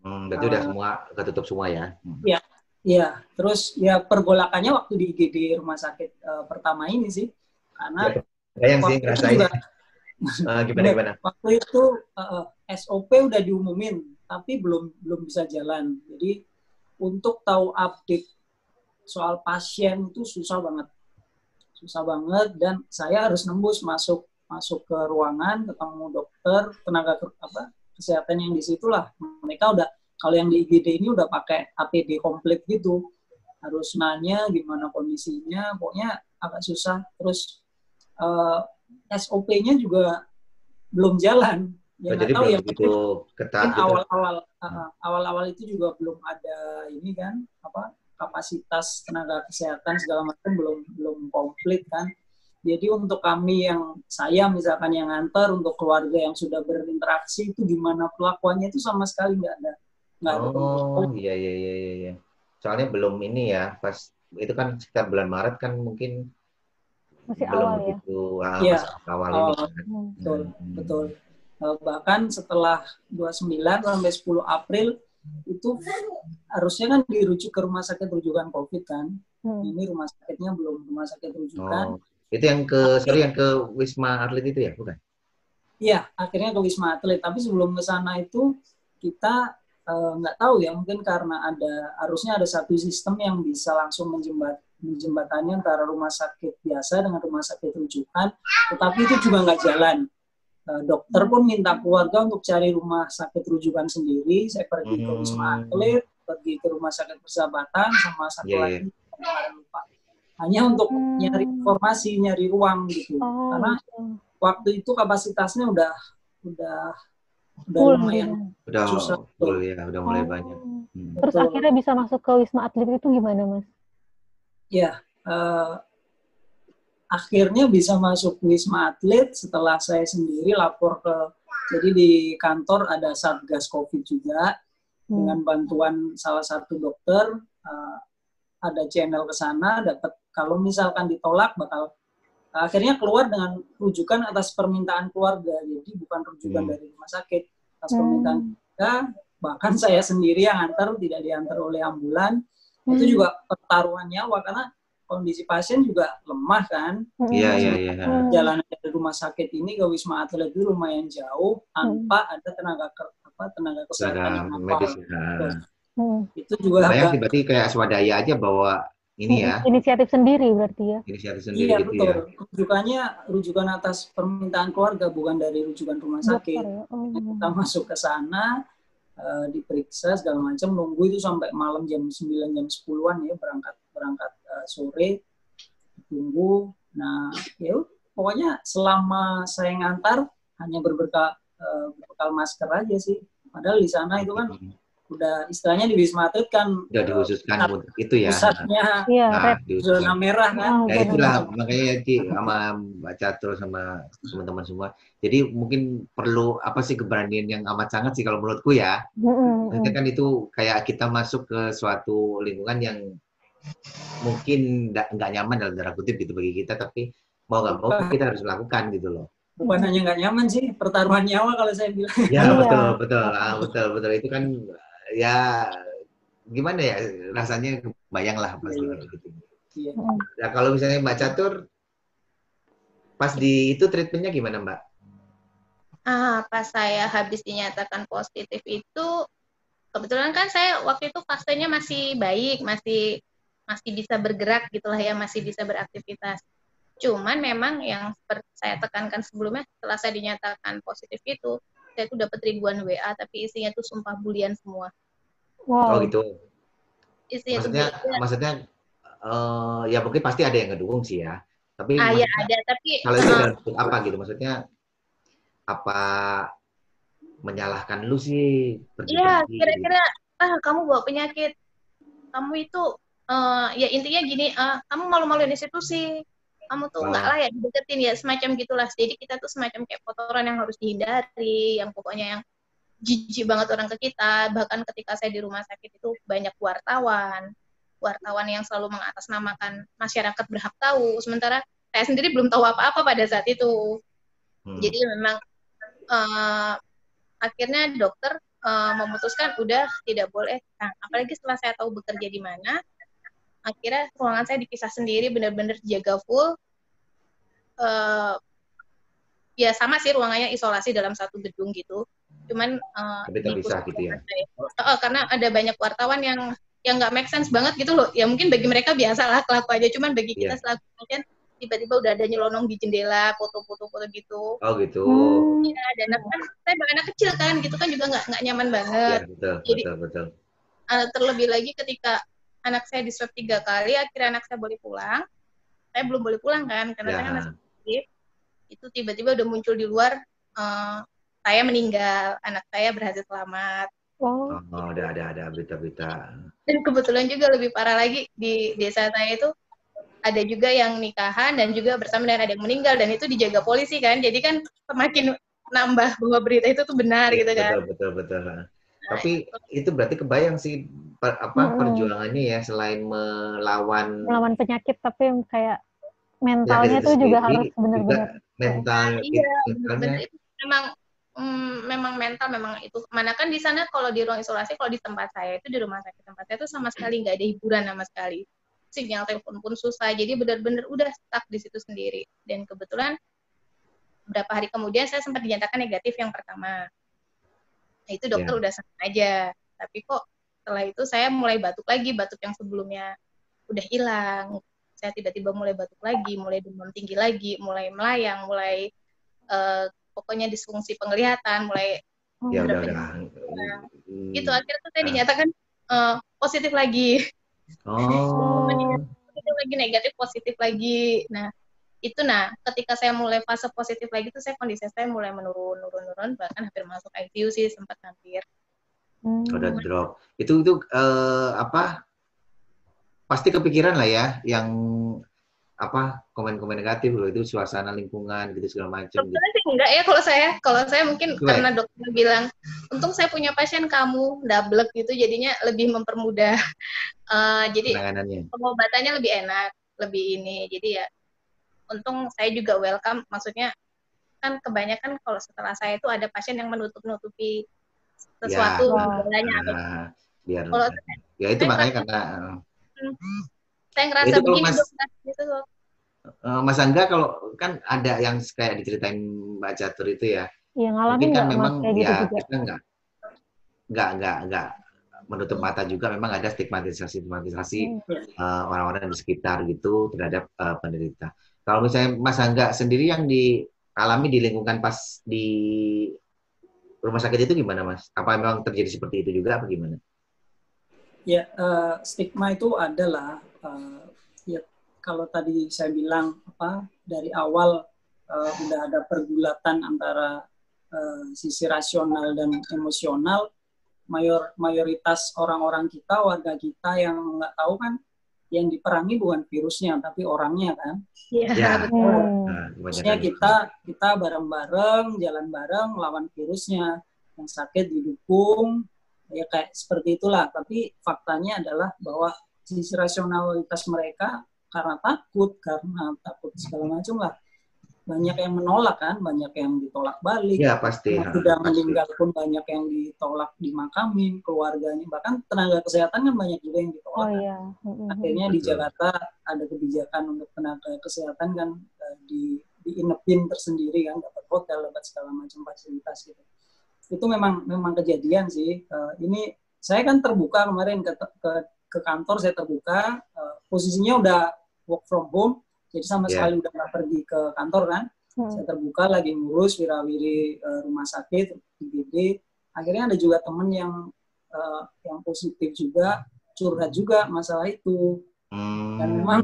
[SPEAKER 2] Hmm, berarti udah semua ketutup semua ya. Hmm.
[SPEAKER 3] Iya, terus ya pergolakannya waktu di IGD rumah sakit eh, pertama ini sih, karena
[SPEAKER 2] Bayang sih
[SPEAKER 3] waktu itu
[SPEAKER 2] ngerasain.
[SPEAKER 3] juga
[SPEAKER 2] Eh, <laughs> gimana gimana?
[SPEAKER 3] waktu itu uh, SOP udah diumumin tapi belum belum bisa jalan jadi untuk tahu update soal pasien itu susah banget susah banget dan saya harus nembus masuk masuk ke ruangan ketemu dokter tenaga apa kesehatan yang di situ lah mereka udah kalau yang di IGD ini udah pakai APD komplit gitu. Harus nanya gimana kondisinya pokoknya agak susah. Terus uh, SOP-nya juga belum jalan.
[SPEAKER 2] Oh,
[SPEAKER 3] ya nggak
[SPEAKER 2] jadi
[SPEAKER 3] tahu
[SPEAKER 2] belum
[SPEAKER 3] ya
[SPEAKER 2] begitu ketat
[SPEAKER 3] mungkin
[SPEAKER 2] gitu.
[SPEAKER 3] awal-awal uh, awal-awal itu juga belum ada ini kan apa kapasitas tenaga kesehatan segala macam belum belum komplit kan. Jadi untuk kami yang saya misalkan yang nganter untuk keluarga yang sudah berinteraksi itu gimana perlakuannya itu sama sekali nggak ada nggak ada
[SPEAKER 2] Oh iya iya iya iya. iya. Soalnya belum ini ya pas itu kan sekitar bulan Maret kan mungkin
[SPEAKER 1] Masih
[SPEAKER 2] belum
[SPEAKER 1] awal ya.
[SPEAKER 2] begitu ah,
[SPEAKER 3] Iya,
[SPEAKER 2] masih awal
[SPEAKER 3] awal.
[SPEAKER 2] ini. kan.
[SPEAKER 1] Hmm.
[SPEAKER 3] betul
[SPEAKER 2] Hmm.
[SPEAKER 3] betul Eh, bahkan setelah 29 sampai 10 April itu harusnya kan dirujuk ke rumah sakit rujukan COVID kan.
[SPEAKER 1] Hmm.
[SPEAKER 3] Ini rumah sakitnya belum rumah sakit rujukan.
[SPEAKER 2] Oh, itu yang ke sorry yang ke Wisma Atlet itu ya, bukan?
[SPEAKER 3] Iya, akhirnya ke Wisma Atlet. Tapi sebelum ke sana itu kita eh, nggak tahu ya, mungkin karena ada harusnya ada satu sistem yang bisa langsung menjembat menjembatani antara rumah sakit biasa dengan rumah sakit rujukan, tetapi itu juga nggak jalan. Eh, dokter pun minta keluarga untuk cari rumah sakit rujukan sendiri. Saya pergi ke Wisma
[SPEAKER 2] Hmm.
[SPEAKER 3] Atlet, pergi ke rumah sakit persahabatan, sama satu
[SPEAKER 2] Iya,
[SPEAKER 3] lagi kemarin lupa. Hanya untuk
[SPEAKER 1] Hmm.
[SPEAKER 3] nyari informasi, nyari ruang gitu.
[SPEAKER 1] Oh,
[SPEAKER 3] Karena waktu itu kapasitasnya udah udah udah
[SPEAKER 1] Full
[SPEAKER 3] lumayan
[SPEAKER 1] gitu.
[SPEAKER 2] Udah
[SPEAKER 3] Susah.
[SPEAKER 2] full ya, udah mulai
[SPEAKER 1] Oh.
[SPEAKER 2] banyak. Hmm.
[SPEAKER 1] Terus
[SPEAKER 3] Betul.
[SPEAKER 1] akhirnya bisa masuk ke Wisma Atlet itu gimana, Mas?
[SPEAKER 3] ya eh, akhirnya bisa masuk Wisma Atlet setelah saya sendiri lapor ke jadi di kantor ada Satgas Covid juga
[SPEAKER 1] Hmm.
[SPEAKER 3] dengan bantuan salah satu dokter eh, ada channel ke sana dapat kalau misalkan ditolak bakal akhirnya keluar dengan rujukan atas permintaan keluarga jadi bukan rujukan
[SPEAKER 2] Hmm.
[SPEAKER 3] dari rumah sakit atas
[SPEAKER 1] Hmm.
[SPEAKER 3] permintaan keluarga bahkan <laughs> saya sendiri yang antar tidak diantar oleh ambulan itu
[SPEAKER 1] Hmm.
[SPEAKER 3] juga pertaruhan nyawa karena kondisi pasien juga lemah kan
[SPEAKER 1] Hmm.
[SPEAKER 2] Iya, iya, iya.
[SPEAKER 1] Hmm.
[SPEAKER 3] jalan dari rumah sakit ini ke wisma atlet itu lumayan jauh tanpa ada tenaga apa tenaga kesehatan yang
[SPEAKER 2] medis.
[SPEAKER 3] apa
[SPEAKER 2] Nah,
[SPEAKER 1] Hmm.
[SPEAKER 3] itu juga
[SPEAKER 2] Bayang
[SPEAKER 3] agak
[SPEAKER 2] sih berarti kayak swadaya aja bahwa ini ya,
[SPEAKER 1] Inisiatif sendiri berarti ya.
[SPEAKER 2] inisiatif sendiri
[SPEAKER 3] iya
[SPEAKER 2] gitu
[SPEAKER 3] betul
[SPEAKER 2] ya.
[SPEAKER 3] rujukannya rujukan atas permintaan keluarga bukan dari rujukan rumah sakit
[SPEAKER 1] Dokter ya. Oh.
[SPEAKER 3] kita masuk ke sana eh, diperiksa segala macam nunggu itu sampai malam jam 9 jam 10-an ya berangkat berangkat eh, sore tunggu nah ya pokoknya selama saya ngantar hanya berbekal eh, berbekal masker aja sih padahal di sana itu kan udah istilahnya di Wisma Atlet kan
[SPEAKER 2] Udah
[SPEAKER 3] eh,
[SPEAKER 2] dikhususkan
[SPEAKER 3] pusat-
[SPEAKER 2] untuk itu ya.
[SPEAKER 3] pusatnya
[SPEAKER 1] Iya,
[SPEAKER 2] Nah,
[SPEAKER 3] zona merah kan
[SPEAKER 1] Oh,
[SPEAKER 2] Ya
[SPEAKER 1] benar.
[SPEAKER 2] itulah makanya Ci sama Mbak Catur sama teman-teman semua. Jadi mungkin perlu apa sih keberanian yang amat sangat sih kalau menurutku ya.
[SPEAKER 1] Mm.
[SPEAKER 2] Maksudnya kan itu kayak kita masuk ke suatu lingkungan yang mungkin nggak nyaman dalam tanda kutip gitu bagi kita, tapi mau nggak mau kita harus melakukan gitu loh.
[SPEAKER 3] bukan hanya nggak nyaman sih pertaruhan nyawa kalau saya bilang
[SPEAKER 2] Ya
[SPEAKER 1] Iya.
[SPEAKER 2] betul betul ah, betul betul itu kan ya gimana ya rasanya bayang lah pasti
[SPEAKER 3] Iya.
[SPEAKER 2] kayak gitu.
[SPEAKER 3] Iya.
[SPEAKER 1] Mm.
[SPEAKER 2] Nah kalau misalnya Mbak Catur pas di itu treatmentnya gimana Mbak?
[SPEAKER 4] Ah, pas saya habis dinyatakan positif itu kebetulan kan saya waktu itu fasenya masih baik, masih masih bisa bergerak gitulah ya, masih bisa beraktivitas. Cuman memang yang seperti saya tekankan sebelumnya setelah saya dinyatakan positif itu, saya tuh dapat ribuan WA tapi isinya tuh sumpah bulian semua.
[SPEAKER 1] Wow.
[SPEAKER 2] Oh gitu.
[SPEAKER 4] Isinya tuh
[SPEAKER 2] Maksudnya
[SPEAKER 4] bulian.
[SPEAKER 2] maksudnya eh, ya mungkin pasti ada yang ngedukung sih ya. Tapi
[SPEAKER 4] Ah ya ada tapi
[SPEAKER 2] kalau itu dalam bentuk apa gitu maksudnya apa menyalahkan lu sih
[SPEAKER 4] Iya, kira-kira ah kamu bawa penyakit, kamu itu eh, ya intinya gini, ah, kamu malu-maluin institusi, kamu tuh nggak
[SPEAKER 2] Oh.
[SPEAKER 4] layak dideketin ya semacam gitulah. Jadi kita tuh semacam kayak kotoran yang harus dihindari, yang pokoknya yang jijik banget orang ke kita. Bahkan ketika saya di rumah sakit itu banyak wartawan, wartawan yang selalu mengatasnamakan masyarakat berhak tahu, sementara saya sendiri belum tahu apa-apa pada saat itu.
[SPEAKER 2] Hmm.
[SPEAKER 4] Jadi memang eh, akhirnya dokter eh, memutuskan udah tidak boleh. Nah, apalagi setelah saya tahu bekerja di mana, akhirnya ruangan saya dipisah sendiri, benar-benar dijaga full. Eh, ya sama sih ruangannya isolasi dalam satu gedung gitu. Cuman
[SPEAKER 2] Tapi terpisah gitu ya?
[SPEAKER 4] Eh, karena ada banyak wartawan yang yang nggak make sense banget gitu loh. Ya mungkin bagi mereka biasa lah kelaku aja, cuman bagi kita
[SPEAKER 2] Iya.
[SPEAKER 4] selaku pasien tiba-tiba udah ada nyelonong di jendela, foto-foto foto gitu.
[SPEAKER 2] Oh gitu.
[SPEAKER 1] Hmm.
[SPEAKER 4] Ya, dan kan saya bawa anak kecil kan, gitu kan juga nggak nggak nyaman
[SPEAKER 2] Ya
[SPEAKER 4] banget.
[SPEAKER 2] betul
[SPEAKER 4] Jadi-
[SPEAKER 2] betul betul.
[SPEAKER 4] Eh, terlebih lagi ketika anak saya di swab tiga kali, akhirnya anak saya boleh pulang. Saya belum boleh pulang kan, karena saya kan masih
[SPEAKER 2] Ya.
[SPEAKER 4] aktif. Itu tiba-tiba udah muncul di luar, eh, saya meninggal, anak saya berhasil selamat.
[SPEAKER 1] Oh.
[SPEAKER 2] Oh, udah ada ada berita-berita.
[SPEAKER 4] Dan kebetulan juga lebih parah lagi di desa saya itu ada juga yang nikahan dan juga bersama dengan ada yang meninggal dan itu dijaga polisi kan. Jadi kan semakin nambah bahwa berita itu tuh benar gitu kan.
[SPEAKER 2] Betul betul betul. Tapi itu berarti kebayang sih per- apa
[SPEAKER 1] Mm-mm.
[SPEAKER 2] perjuangannya ya selain melawan
[SPEAKER 1] Melawan penyakit tapi yang kayak mentalnya
[SPEAKER 2] itu
[SPEAKER 1] tuh juga
[SPEAKER 2] sendiri,
[SPEAKER 1] harus benar-benar
[SPEAKER 2] mental
[SPEAKER 4] Iya,
[SPEAKER 2] mentalnya.
[SPEAKER 4] itu memang mm, memang mental memang itu. Mana kan di sana kalau di ruang isolasi kalau di tempat saya itu di rumah sakit tempat saya itu sama sekali nggak ada hiburan sama sekali. Sinyal telepon pun susah jadi benar-benar udah stuck di situ sendiri. Dan kebetulan beberapa hari kemudian saya sempat dinyatakan negatif yang pertama nah, itu dokter yeah. udah senang aja. Tapi kok setelah itu saya mulai batuk lagi batuk yang sebelumnya udah hilang. Saya tiba-tiba mulai batuk lagi mulai demam tinggi lagi mulai melayang mulai uh, pokoknya disfungsi penglihatan mulai
[SPEAKER 2] ya udah udah.
[SPEAKER 4] nah, itu akhirnya tuh saya dinyatakan uh, positif lagi.
[SPEAKER 2] Oh. <laughs>
[SPEAKER 4] Positif lagi negatif positif lagi. Nah itu nah ketika saya mulai fase positif lagi tuh saya kondisi saya mulai menurun menurun menurun bahkan hampir masuk ICU sih sempat hampir
[SPEAKER 2] hmm. udah drop itu itu uh, apa pasti kepikiran lah ya yang apa komen-komen negatif loh itu suasana lingkungan gitu segala macam.
[SPEAKER 4] Gitu. sih enggak ya kalau saya kalau saya mungkin Gue. karena dokter bilang untung saya punya pasien kamu double gitu jadinya lebih mempermudah uh, <laughs> jadi pengobatannya lebih enak lebih ini jadi ya untung saya juga welcome. Maksudnya kan kebanyakan kalau setelah saya itu ada pasien yang menutup-nutupi sesuatu ya,
[SPEAKER 2] gejalanya atau biar kalau ya itu makanya karena
[SPEAKER 4] hmm saya ngerasa itu begini mas,
[SPEAKER 2] gitu uh, Mas Angga kalau kan ada yang kayak diceritain Mbak Catur itu ya.
[SPEAKER 1] Yang ngalamin
[SPEAKER 2] kan memang gitu ya juga. kita nggak nggak nggak nggak menutup mata juga. Memang ada stigmatisasi stigmatisasi hmm. uh, orang-orang di sekitar gitu terhadap uh, penderita. Kalau misalnya Mas Angga sendiri yang dialami di lingkungan pas di rumah sakit itu gimana Mas? Apa memang terjadi seperti itu juga apa gimana?
[SPEAKER 3] Ya, uh, stigma itu adalah uh, ya kalau tadi saya bilang apa dari awal uh, udah ada pergulatan antara uh, sisi rasional dan emosional mayor mayoritas orang-orang kita warga kita yang nggak tahu kan yang diperangi bukan virusnya tapi orangnya kan?
[SPEAKER 4] Iya. Ya, betul.
[SPEAKER 3] Nah, kita kita bareng-bareng jalan bareng lawan virusnya. Yang sakit didukung ya kayak seperti itulah. Tapi faktanya adalah bahwa sisi rasionalitas mereka karena takut karena takut segala macam lah banyak yang menolak kan banyak yang ditolak balik.
[SPEAKER 2] Ya pasti.
[SPEAKER 3] Yang sudah meninggal pun banyak yang ditolak di dimakamin keluarganya. Bahkan tenaga kesehatan kan banyak juga yang ditolak oh, iya. akhirnya di Jakarta ada kebijakan untuk tenaga kesehatan kan eh, di diinepin tersendiri kan dapat hotel dapat segala macam fasilitas gitu. Itu memang memang kejadian sih. Uh, ini saya kan terbuka kemarin ke, ke ke kantor saya terbuka uh, posisinya udah work from home jadi sama yeah. sekali udah nggak pergi ke kantor kan hmm. saya terbuka lagi ngurus wirawiri uh, rumah sakit IGD akhirnya ada juga temen yang uh, yang positif juga curhat juga masalah itu hmm. dan memang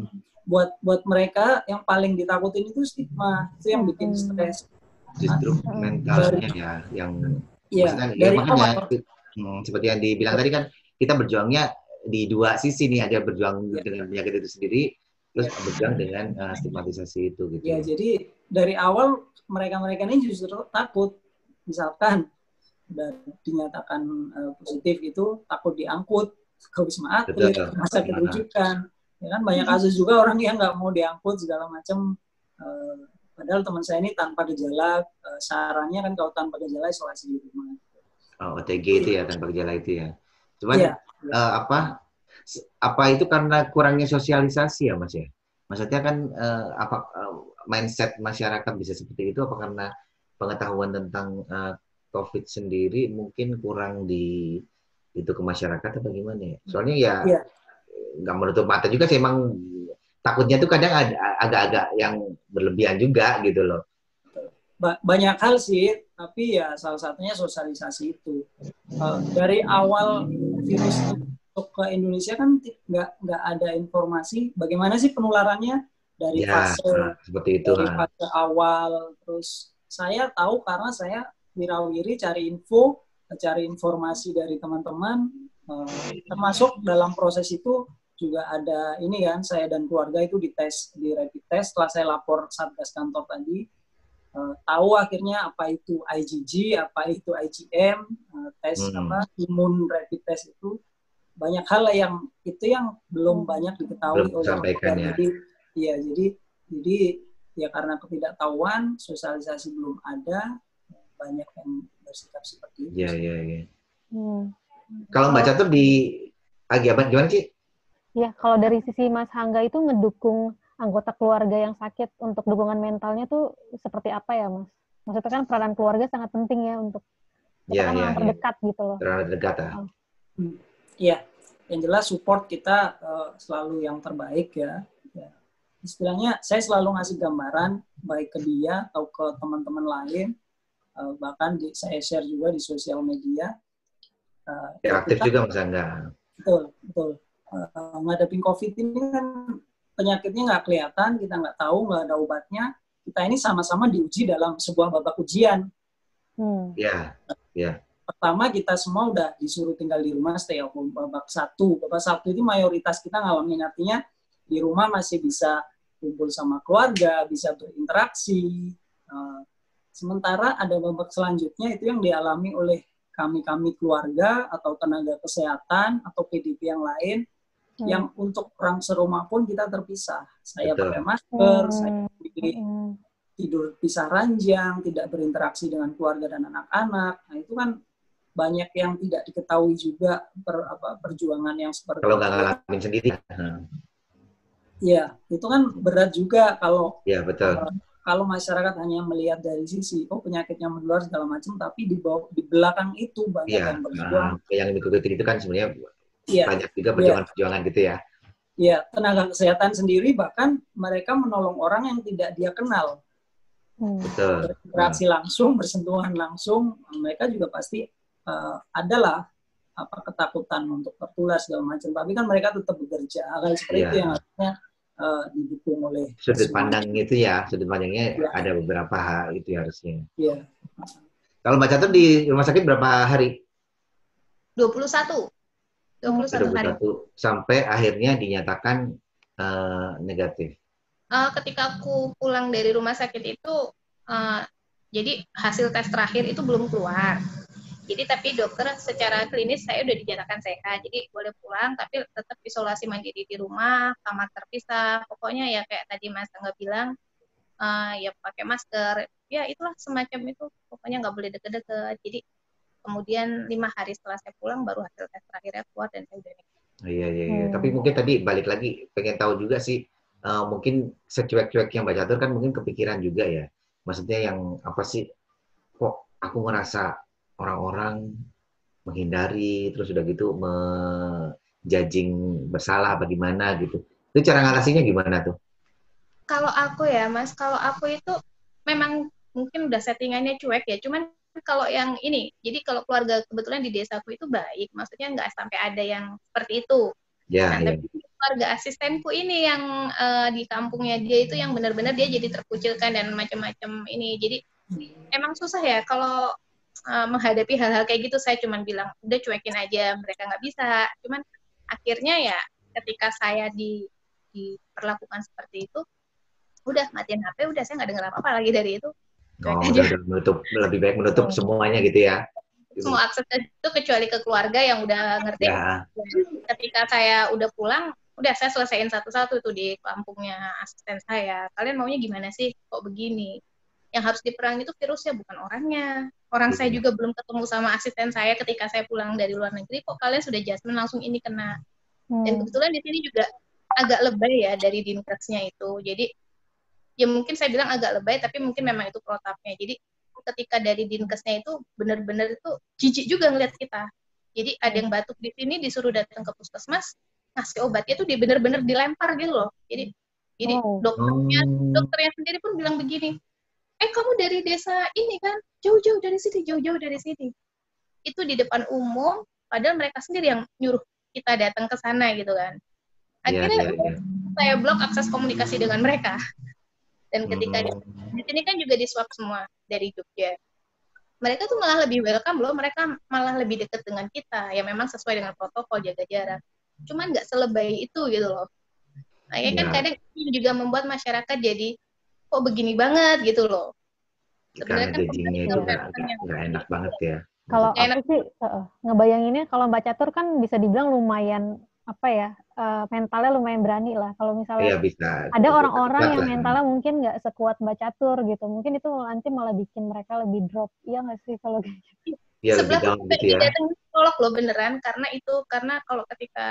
[SPEAKER 3] buat buat mereka yang paling ditakutin itu stigma itu yang bikin hmm. stres
[SPEAKER 2] justru nah, mentalnya ya yang ya, dari ya, makanya, hmm, seperti yang dibilang tadi kan kita berjuangnya di dua sisi nih ada berjuang ya. dengan penyakit itu sendiri terus ya. berjuang dengan uh, stigmatisasi itu gitu.
[SPEAKER 3] Ya, jadi dari awal mereka-mereka ini justru takut misalkan udah dinyatakan uh, positif itu takut diangkut ke wisma atlet, masa kerujukan. Ya kan banyak kasus juga orang yang nggak mau diangkut segala macam. Uh, padahal teman saya ini tanpa gejala, uh, sarannya kan kalau tanpa gejala isolasi di rumah.
[SPEAKER 2] Oh, OTG itu ya tanpa gejala itu ya. Cuman ya uh, apa apa itu karena kurangnya sosialisasi ya mas ya maksudnya kan uh, apa uh, mindset masyarakat bisa seperti itu apa karena pengetahuan tentang uh, covid sendiri mungkin kurang di itu ke masyarakat atau gimana ya soalnya ya iya. nggak yeah. menutup mata juga sih emang takutnya tuh kadang agak-agak yang berlebihan juga gitu loh
[SPEAKER 3] banyak hal sih, tapi ya salah satunya sosialisasi itu. Uh, dari awal virus untuk ke Indonesia kan nggak nggak ada informasi bagaimana sih penularannya dari ya, fase nah, seperti itu dari fase awal. Terus saya tahu karena saya wirawiri cari info, cari informasi dari teman-teman, uh, termasuk dalam proses itu juga ada ini kan saya dan keluarga itu dites di rapid test setelah saya lapor satgas kantor tadi uh, tahu akhirnya apa itu IgG, apa itu IgM, eh, tes hmm. apa imun rapid test itu banyak hal yang itu yang belum banyak diketahui
[SPEAKER 2] belum oleh sampaikan ya.
[SPEAKER 3] Jadi ya jadi jadi ya karena ketidaktahuan sosialisasi belum ada banyak yang bersikap seperti itu.
[SPEAKER 2] Iya, iya, iya.
[SPEAKER 1] Hmm.
[SPEAKER 2] Kalau Mbak Catur di Agiaban gimana sih?
[SPEAKER 1] Ya, kalau dari sisi Mas Hangga itu ngedukung anggota keluarga yang sakit untuk dukungan mentalnya tuh seperti apa ya, Mas? Maksudnya kan peranan keluarga sangat penting ya untuk kita
[SPEAKER 2] Iya,
[SPEAKER 1] kan
[SPEAKER 2] iya,
[SPEAKER 1] orang
[SPEAKER 2] iya.
[SPEAKER 1] terdekat gitu loh.
[SPEAKER 2] Terlalu dekat ya?
[SPEAKER 3] Iya, yang jelas support kita eh, selalu yang terbaik ya. Ya. Istilahnya saya selalu ngasih gambaran baik ke dia atau ke teman-teman lain, eh, bahkan di, saya share juga di sosial media. Eh,
[SPEAKER 2] Ya, aktif
[SPEAKER 3] kita-
[SPEAKER 2] juga Mas Angga.
[SPEAKER 3] Betul, betul. Ngadepin COVID ini kan penyakitnya nggak kelihatan, kita nggak tahu, nggak ada obatnya. Kita ini sama-sama diuji dalam sebuah babak ujian.
[SPEAKER 1] Hmm.
[SPEAKER 2] Ya,
[SPEAKER 3] Pertama kita semua udah disuruh tinggal di rumah stay at home babak satu. Babak satu ini mayoritas kita ngalamin artinya di rumah masih bisa kumpul sama keluarga, bisa berinteraksi. Eh, sementara ada babak selanjutnya itu yang dialami oleh kami-kami keluarga atau tenaga kesehatan atau PDP yang lain
[SPEAKER 1] Hmm.
[SPEAKER 3] yang untuk orang serumah pun kita terpisah. Saya
[SPEAKER 2] Betul.
[SPEAKER 3] pakai masker,
[SPEAKER 1] Hmm.
[SPEAKER 3] saya pilih
[SPEAKER 1] Hmm.
[SPEAKER 3] tidur pisah ranjang, tidak berinteraksi dengan keluarga dan anak-anak. Nah itu kan banyak yang tidak diketahui juga per, apa, perjuangan yang seperti
[SPEAKER 2] kalau nggak ngalamin sendiri. Nah,
[SPEAKER 3] Ya, itu kan berat juga kalau
[SPEAKER 2] Ya, betul.
[SPEAKER 3] kalau masyarakat hanya melihat dari sisi oh penyakitnya menular segala macam, tapi di bawah di belakang itu banyak
[SPEAKER 2] Iya,
[SPEAKER 3] yang berjuang.
[SPEAKER 2] nah, yang itu kan sebenarnya
[SPEAKER 3] Iya,
[SPEAKER 2] banyak juga perjuangan-perjuangan gitu ya.
[SPEAKER 3] ya tenaga kesehatan sendiri bahkan mereka menolong orang yang tidak dia kenal.
[SPEAKER 1] Hmm.
[SPEAKER 2] Betul.
[SPEAKER 3] berinteraksi langsung, bersentuhan langsung, mereka juga pasti eh, adalah apa ketakutan untuk tertular segala macam. Tapi kan mereka tetap bekerja. Hal seperti
[SPEAKER 2] Iya.
[SPEAKER 3] itu yang harusnya eh, didukung oleh
[SPEAKER 2] Sudut
[SPEAKER 3] semua.
[SPEAKER 2] pandang itu ya, sudut pandangnya
[SPEAKER 3] Ya.
[SPEAKER 2] ada beberapa hal itu ya harusnya.
[SPEAKER 3] Iya.
[SPEAKER 2] Kalau Mbak Catur di rumah sakit berapa hari?
[SPEAKER 4] 21. 21 hari.
[SPEAKER 2] 21 sampai akhirnya dinyatakan eh, negatif.
[SPEAKER 4] Eh, ketika aku pulang dari rumah sakit itu, eh, jadi hasil tes terakhir itu belum keluar. Jadi tapi dokter secara klinis saya udah dinyatakan sehat, jadi boleh pulang, tapi tetap isolasi mandiri di rumah, kamar terpisah. Pokoknya ya kayak tadi Mas Angga bilang, eh, ya pakai masker. Ya itulah semacam itu. Pokoknya nggak boleh deket-deket. Jadi kemudian lima hari setelah saya pulang baru hasil tes terakhirnya keluar dan saya udah negatif.
[SPEAKER 2] Iya, iya, iya.
[SPEAKER 1] Hmm.
[SPEAKER 2] Tapi mungkin tadi balik lagi pengen tahu juga sih, eh, mungkin secuek-cuek yang Mbak Catur kan mungkin kepikiran juga ya. Maksudnya yang apa sih, kok aku ngerasa orang-orang menghindari, terus udah gitu menjudging bersalah apa gimana gitu. Itu cara ngatasinya gimana tuh?
[SPEAKER 4] kalau aku ya mas kalau aku itu memang mungkin udah settingannya cuek ya cuman kalau yang ini jadi kalau keluarga kebetulan di desaku itu baik maksudnya nggak sampai ada yang seperti itu
[SPEAKER 2] Ya,
[SPEAKER 4] nah,
[SPEAKER 2] ya.
[SPEAKER 4] tapi keluarga asistenku ini yang eh, di kampungnya dia itu yang benar-benar dia jadi terkucilkan dan macam-macam ini jadi emang susah ya kalau eh, menghadapi hal-hal kayak gitu saya cuman bilang udah cuekin aja mereka nggak bisa. Cuman akhirnya ya ketika saya di diperlakukan seperti itu udah matiin HP udah saya nggak dengar apa-apa lagi dari itu.
[SPEAKER 2] Oh,
[SPEAKER 4] aja.
[SPEAKER 2] udah, udah menutup, lebih baik menutup semuanya gitu ya.
[SPEAKER 4] semua akses itu kecuali ke keluarga yang udah ngerti.
[SPEAKER 2] Ya,
[SPEAKER 4] ketika saya udah pulang udah saya selesaiin satu-satu tuh di kampungnya asisten saya. Kalian maunya gimana sih? Kok begini yang harus diperangi itu virusnya bukan orangnya. Orang saya juga belum ketemu sama asisten saya ketika saya pulang dari luar negeri kok kalian sudah jasmin langsung ini kena. Dan
[SPEAKER 1] Hmm.
[SPEAKER 4] kebetulan di sini juga agak lebay ya dari dinkesnya itu. Jadi ya mungkin saya bilang agak lebay tapi mungkin memang itu protapnya. Jadi ketika dari dinkesnya itu benar-benar itu jijik juga ngeliat kita. Jadi ada yang batuk di sini disuruh datang ke puskesmas ngasih obatnya tuh dia benar-benar dilempar gitu loh. Jadi jadi
[SPEAKER 1] Oh.
[SPEAKER 4] dokternya dokternya sendiri pun bilang begini eh kamu dari desa ini kan? Jauh-jauh dari sini jauh-jauh dari sini. Itu di depan umum padahal mereka sendiri yang nyuruh kita datang ke sana gitu kan.
[SPEAKER 2] Iya,
[SPEAKER 4] akhirnya
[SPEAKER 2] iya, iya.
[SPEAKER 4] saya blok akses komunikasi dengan mereka. Dan ketika di,
[SPEAKER 2] Hmm,
[SPEAKER 4] di sini kan juga di swab semua dari Jogja. Mereka tuh malah lebih welcome loh mereka malah lebih dekat dengan kita. Ya memang sesuai dengan protokol jaga jarak. Cuman nggak selebay itu gitu loh. Nah ya kan
[SPEAKER 2] Ya.
[SPEAKER 4] kadang ini juga membuat masyarakat jadi kok begini banget gitu loh
[SPEAKER 2] karena
[SPEAKER 4] Sebenarnya kan
[SPEAKER 2] judgingnya itu nggak
[SPEAKER 4] kan yang-
[SPEAKER 2] nggak enak banget ya.
[SPEAKER 1] Kalau
[SPEAKER 4] Enak.
[SPEAKER 1] aku sih uh, ngebayanginnya kalau Mbak Catur kan bisa dibilang lumayan apa ya uh, mentalnya lumayan berani lah. Kalau misalnya
[SPEAKER 2] Iya bisa.
[SPEAKER 1] ada orang-orang yang
[SPEAKER 2] lah.
[SPEAKER 1] mentalnya mungkin nggak sekuat Mbak Catur gitu. Mungkin itu nanti malah bikin mereka lebih drop. Iya nggak sih kalau kayak gitu?
[SPEAKER 2] Iya lebih
[SPEAKER 4] sebelah
[SPEAKER 2] gitu ya.
[SPEAKER 4] didatengin psikolog loh beneran karena itu karena kalau ketika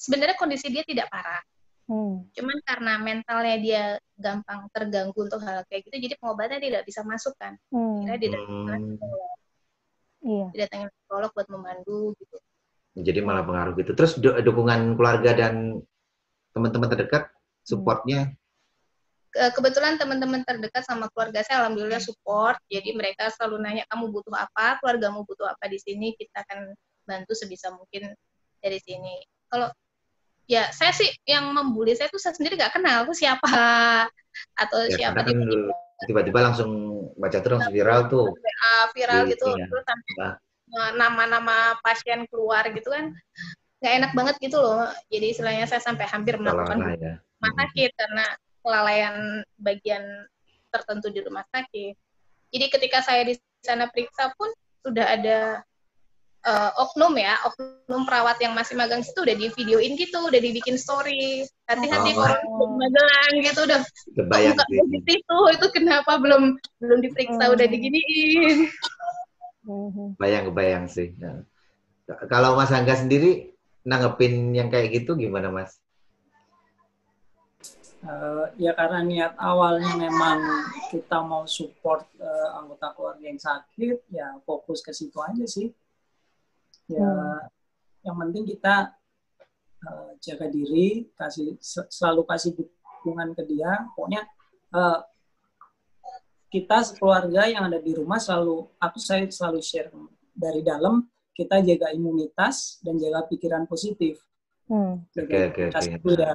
[SPEAKER 4] sebenarnya kondisi dia tidak parah
[SPEAKER 1] Hmm.
[SPEAKER 4] cuman karena mentalnya dia gampang terganggu untuk hal kayak gitu jadi pengobatan tidak bisa masuk kan.
[SPEAKER 1] Hmm.
[SPEAKER 4] kira didatengin
[SPEAKER 2] Hmm,
[SPEAKER 4] psikolog.
[SPEAKER 1] Iya.
[SPEAKER 4] psikolog buat memandu gitu.
[SPEAKER 2] Jadi malah pengaruh gitu. Terus du- dukungan keluarga dan teman-teman terdekat supportnya?
[SPEAKER 4] Ke- kebetulan teman-teman terdekat sama keluarga saya alhamdulillah support. Jadi mereka selalu nanya kamu butuh apa? Keluargamu butuh apa di sini? Kita akan bantu sebisa mungkin dari sini. Kalau ya saya sih yang membuli saya tuh saya sendiri nggak kenal tuh siapa <laughs> atau
[SPEAKER 2] ya
[SPEAKER 4] siapa
[SPEAKER 2] kan
[SPEAKER 4] tiba-tiba
[SPEAKER 2] langsung baca terus langsung viral tuh.
[SPEAKER 4] Viral
[SPEAKER 2] Di-
[SPEAKER 4] gitu
[SPEAKER 2] iya.
[SPEAKER 4] terus sampai
[SPEAKER 2] Nah.
[SPEAKER 4] eh, nama-nama pasien keluar gitu kan nggak enak banget gitu loh jadi istilahnya saya sampai hampir melakukan
[SPEAKER 2] ya.
[SPEAKER 4] rumah sakit karena kelalaian bagian tertentu di rumah sakit. Jadi ketika saya di sana periksa pun sudah ada eh, oknum ya, oknum perawat yang masih magang situ udah di videoin gitu, udah dibikin story. Hati-hati
[SPEAKER 2] Oh.
[SPEAKER 4] belum magelang gitu udah
[SPEAKER 2] Kebayang sih.
[SPEAKER 4] tuh itu kenapa belum belum diperiksa
[SPEAKER 1] Hmm.
[SPEAKER 4] udah diginiin.
[SPEAKER 2] Bayang kebayang sih. Nah. Kalau Mas Angga sendiri nanggepin yang kayak gitu gimana Mas?
[SPEAKER 3] Eh, ya karena niat awalnya memang kita mau support eh, anggota keluarga yang sakit, ya fokus ke situ aja sih. Ya,
[SPEAKER 1] Hmm.
[SPEAKER 3] yang penting kita eh, jaga diri, kasih se- selalu kasih dukungan ke dia. Pokoknya eh, kita keluarga yang ada di rumah selalu, aku saya selalu share dari dalam kita jaga imunitas dan jaga pikiran positif.
[SPEAKER 1] Hmm.
[SPEAKER 3] Jaga
[SPEAKER 2] Oke, oke,
[SPEAKER 3] imunitas
[SPEAKER 2] oke.
[SPEAKER 3] itu ya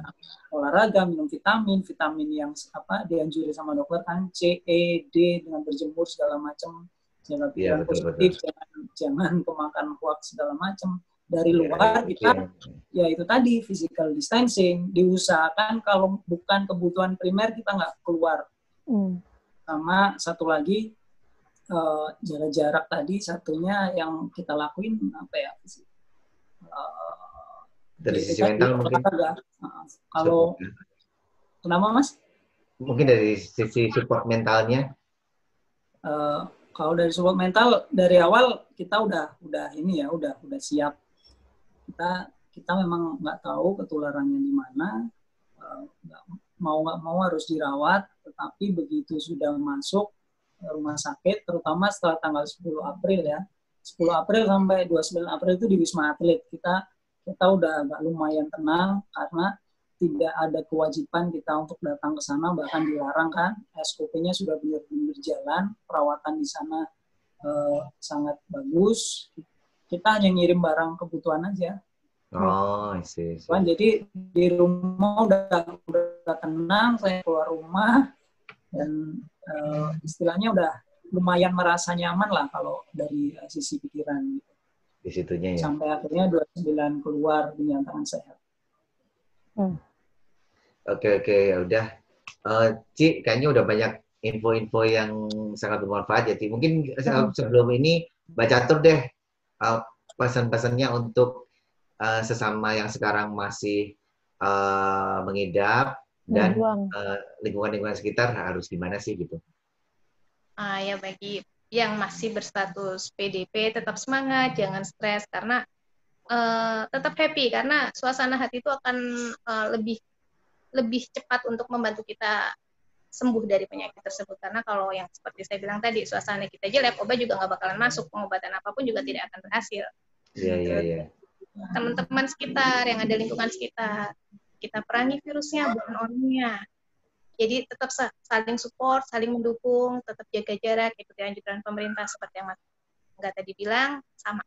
[SPEAKER 3] olahraga, minum vitamin, vitamin yang apa dianjuri sama dokter kan C, E, D dengan berjemur segala macam, jaga
[SPEAKER 2] Iya,
[SPEAKER 3] pikiran
[SPEAKER 2] betul,
[SPEAKER 3] positif, jangan jangan kemakan hoax segala macam. Dari
[SPEAKER 2] Ya,
[SPEAKER 3] luar
[SPEAKER 2] itu
[SPEAKER 3] kita
[SPEAKER 2] yang-
[SPEAKER 3] ya itu tadi physical distancing diusahakan kalau bukan kebutuhan primer kita nggak keluar.
[SPEAKER 1] Hmm.
[SPEAKER 3] sama satu lagi eh, jaga jarak tadi satunya yang kita lakuin apa ya Eh,
[SPEAKER 2] dari
[SPEAKER 3] itu
[SPEAKER 2] sisi mental mungkin.
[SPEAKER 3] Nah, kalau kenapa mas?
[SPEAKER 2] Mungkin dari sisi support mentalnya?
[SPEAKER 3] Eh, kalau dari support mental dari awal kita udah udah ini ya udah udah siap. Kita kita memang nggak tahu ketularannya di mana eh, mau nggak mau harus dirawat tetapi begitu sudah masuk rumah sakit terutama setelah tanggal 10 April ya. 10 April sampai 29 April itu di Wisma Atlet. Kita kita udah agak lumayan tenang karena tidak ada kewajiban kita untuk datang ke sana bahkan dilarang kan. SOP-nya sudah benar-benar jalan perawatan di sana eh, sangat bagus. Kita hanya ngirim barang kebutuhan aja.
[SPEAKER 2] Oh I see, I see.
[SPEAKER 3] Cuman jadi di rumah udah udah tenang saya keluar rumah dan eh, istilahnya udah lumayan merasa nyaman lah kalau dari eh, sisi pikiran. Gitu.
[SPEAKER 2] di situnya ya.
[SPEAKER 3] Sampai akhirnya 29 keluar dinyatakan sehat
[SPEAKER 2] oke oke ya udah Eh, Ci kayaknya udah banyak info-info yang sangat bermanfaat ya Ci mungkin
[SPEAKER 1] Hmm.
[SPEAKER 2] sebelum ini baca tur deh eh, pesan-pesannya untuk eh, sesama yang sekarang masih eh, mengidap dan
[SPEAKER 1] Berjuang.
[SPEAKER 2] eh, lingkungan-lingkungan sekitar harus gimana sih gitu
[SPEAKER 4] Ah, ya bagi yang masih berstatus PDP tetap semangat, jangan stres karena eh, tetap happy karena suasana hati itu akan eh, lebih lebih cepat untuk membantu kita sembuh dari penyakit tersebut. Karena kalau yang seperti saya bilang tadi suasana kita jelek obat juga nggak bakalan masuk pengobatan apa pun juga tidak akan berhasil.
[SPEAKER 2] Iya iya iya.
[SPEAKER 4] Teman-teman sekitar yang ada lingkungan sekitar kita perangi virusnya bukan orangnya. Jadi tetap sa- saling support saling mendukung tetap jaga jarak ikuti anjuran pemerintah seperti yang mas nggak tadi bilang sama.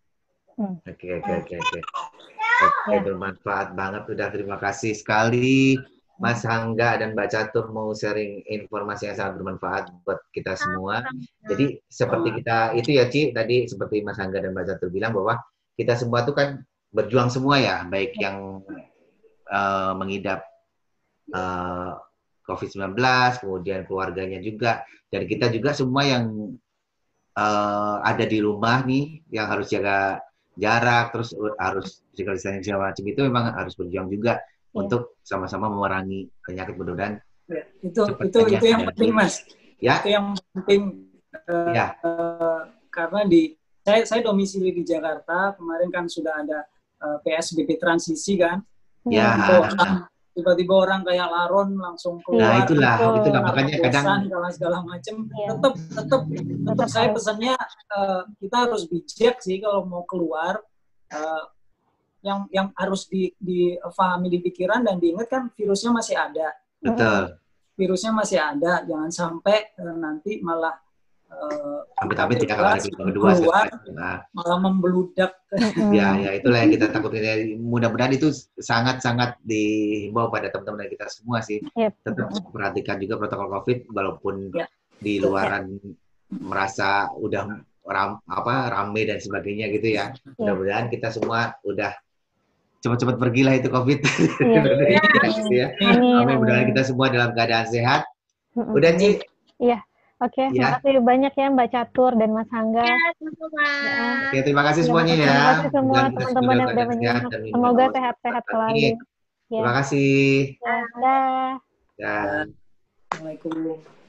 [SPEAKER 2] Oke oke oke oke. Oke bermanfaat banget. Udah. Terima kasih sekali Mas Hangga dan Mbak Catur mau sharing informasi yang sangat bermanfaat buat kita semua. Jadi seperti kita itu ya Ci tadi seperti Mas Hangga dan Mbak Catur bilang bahwa kita semua tuh kan berjuang semua ya, baik yang eh, mengidap eh, COVID-19, kemudian keluarganya juga, dan kita juga semua yang eh, ada di rumah nih yang harus jaga jarak, terus harus physical distancing segala macam itu memang harus berjuang juga
[SPEAKER 1] Iya.
[SPEAKER 2] untuk sama-sama memerangi penyakit mudah-mudahan
[SPEAKER 3] Ya, itu itu itu yang penting mas.
[SPEAKER 2] Ya.
[SPEAKER 3] Itu yang penting eh,
[SPEAKER 2] ya.
[SPEAKER 3] eh, karena di saya saya domisili di Jakarta kemarin kan sudah ada eh, PSBB transisi kan.
[SPEAKER 2] Ya.
[SPEAKER 3] Tiba-tiba orang- tiba-tiba orang kayak Laron langsung keluar
[SPEAKER 2] nah itulah
[SPEAKER 1] betul.
[SPEAKER 2] itulah
[SPEAKER 3] karena
[SPEAKER 2] makanya kadang
[SPEAKER 3] karena segala macam
[SPEAKER 1] Iya.
[SPEAKER 3] tetap tetap tetap saya pesannya eh, kita harus bijak sih kalau mau keluar eh, yang yang harus di difahami di pikiran dan diingat kan virusnya masih ada.
[SPEAKER 2] Betul.
[SPEAKER 3] Virusnya masih ada jangan sampai eh, nanti malah eh,
[SPEAKER 2] tapi-tapi tidak akan ada gelombang kedua
[SPEAKER 3] Keluar.
[SPEAKER 2] nah,
[SPEAKER 3] malah membeludak
[SPEAKER 2] ya ya itulah yang kita takutin Ya, mudah-mudahan itu sangat-sangat dihimbau pada teman-teman kita semua sih.
[SPEAKER 1] Yep.
[SPEAKER 2] tetap perhatikan juga protokol covid walaupun
[SPEAKER 3] Ya.
[SPEAKER 2] di luaran merasa udah ram, apa rame dan sebagainya gitu ya. Mudah-mudahan kita semua udah cepat-cepat pergilah itu covid
[SPEAKER 1] Iya. <laughs>
[SPEAKER 2] Gitu ya.
[SPEAKER 1] Amin.
[SPEAKER 2] Amin. Mudah-mudahan
[SPEAKER 1] amin.
[SPEAKER 2] kita semua dalam keadaan sehat. Udah Ci,
[SPEAKER 1] Oke,
[SPEAKER 2] Ya.
[SPEAKER 1] makasih banyak ya Mbak Catur dan Mas Angga.
[SPEAKER 4] Ya, sama-sama.
[SPEAKER 2] Oke, terima kasih semuanya ya.
[SPEAKER 1] Terima kasih semua teman-teman
[SPEAKER 2] semua
[SPEAKER 1] yang
[SPEAKER 2] dalam
[SPEAKER 1] udah
[SPEAKER 2] keadaan sehat
[SPEAKER 1] menyimak. Semoga sehat-sehat selalu. Ya.
[SPEAKER 2] Terima kasih.
[SPEAKER 1] Ya, dah.
[SPEAKER 2] Dan
[SPEAKER 3] Assalamualaikum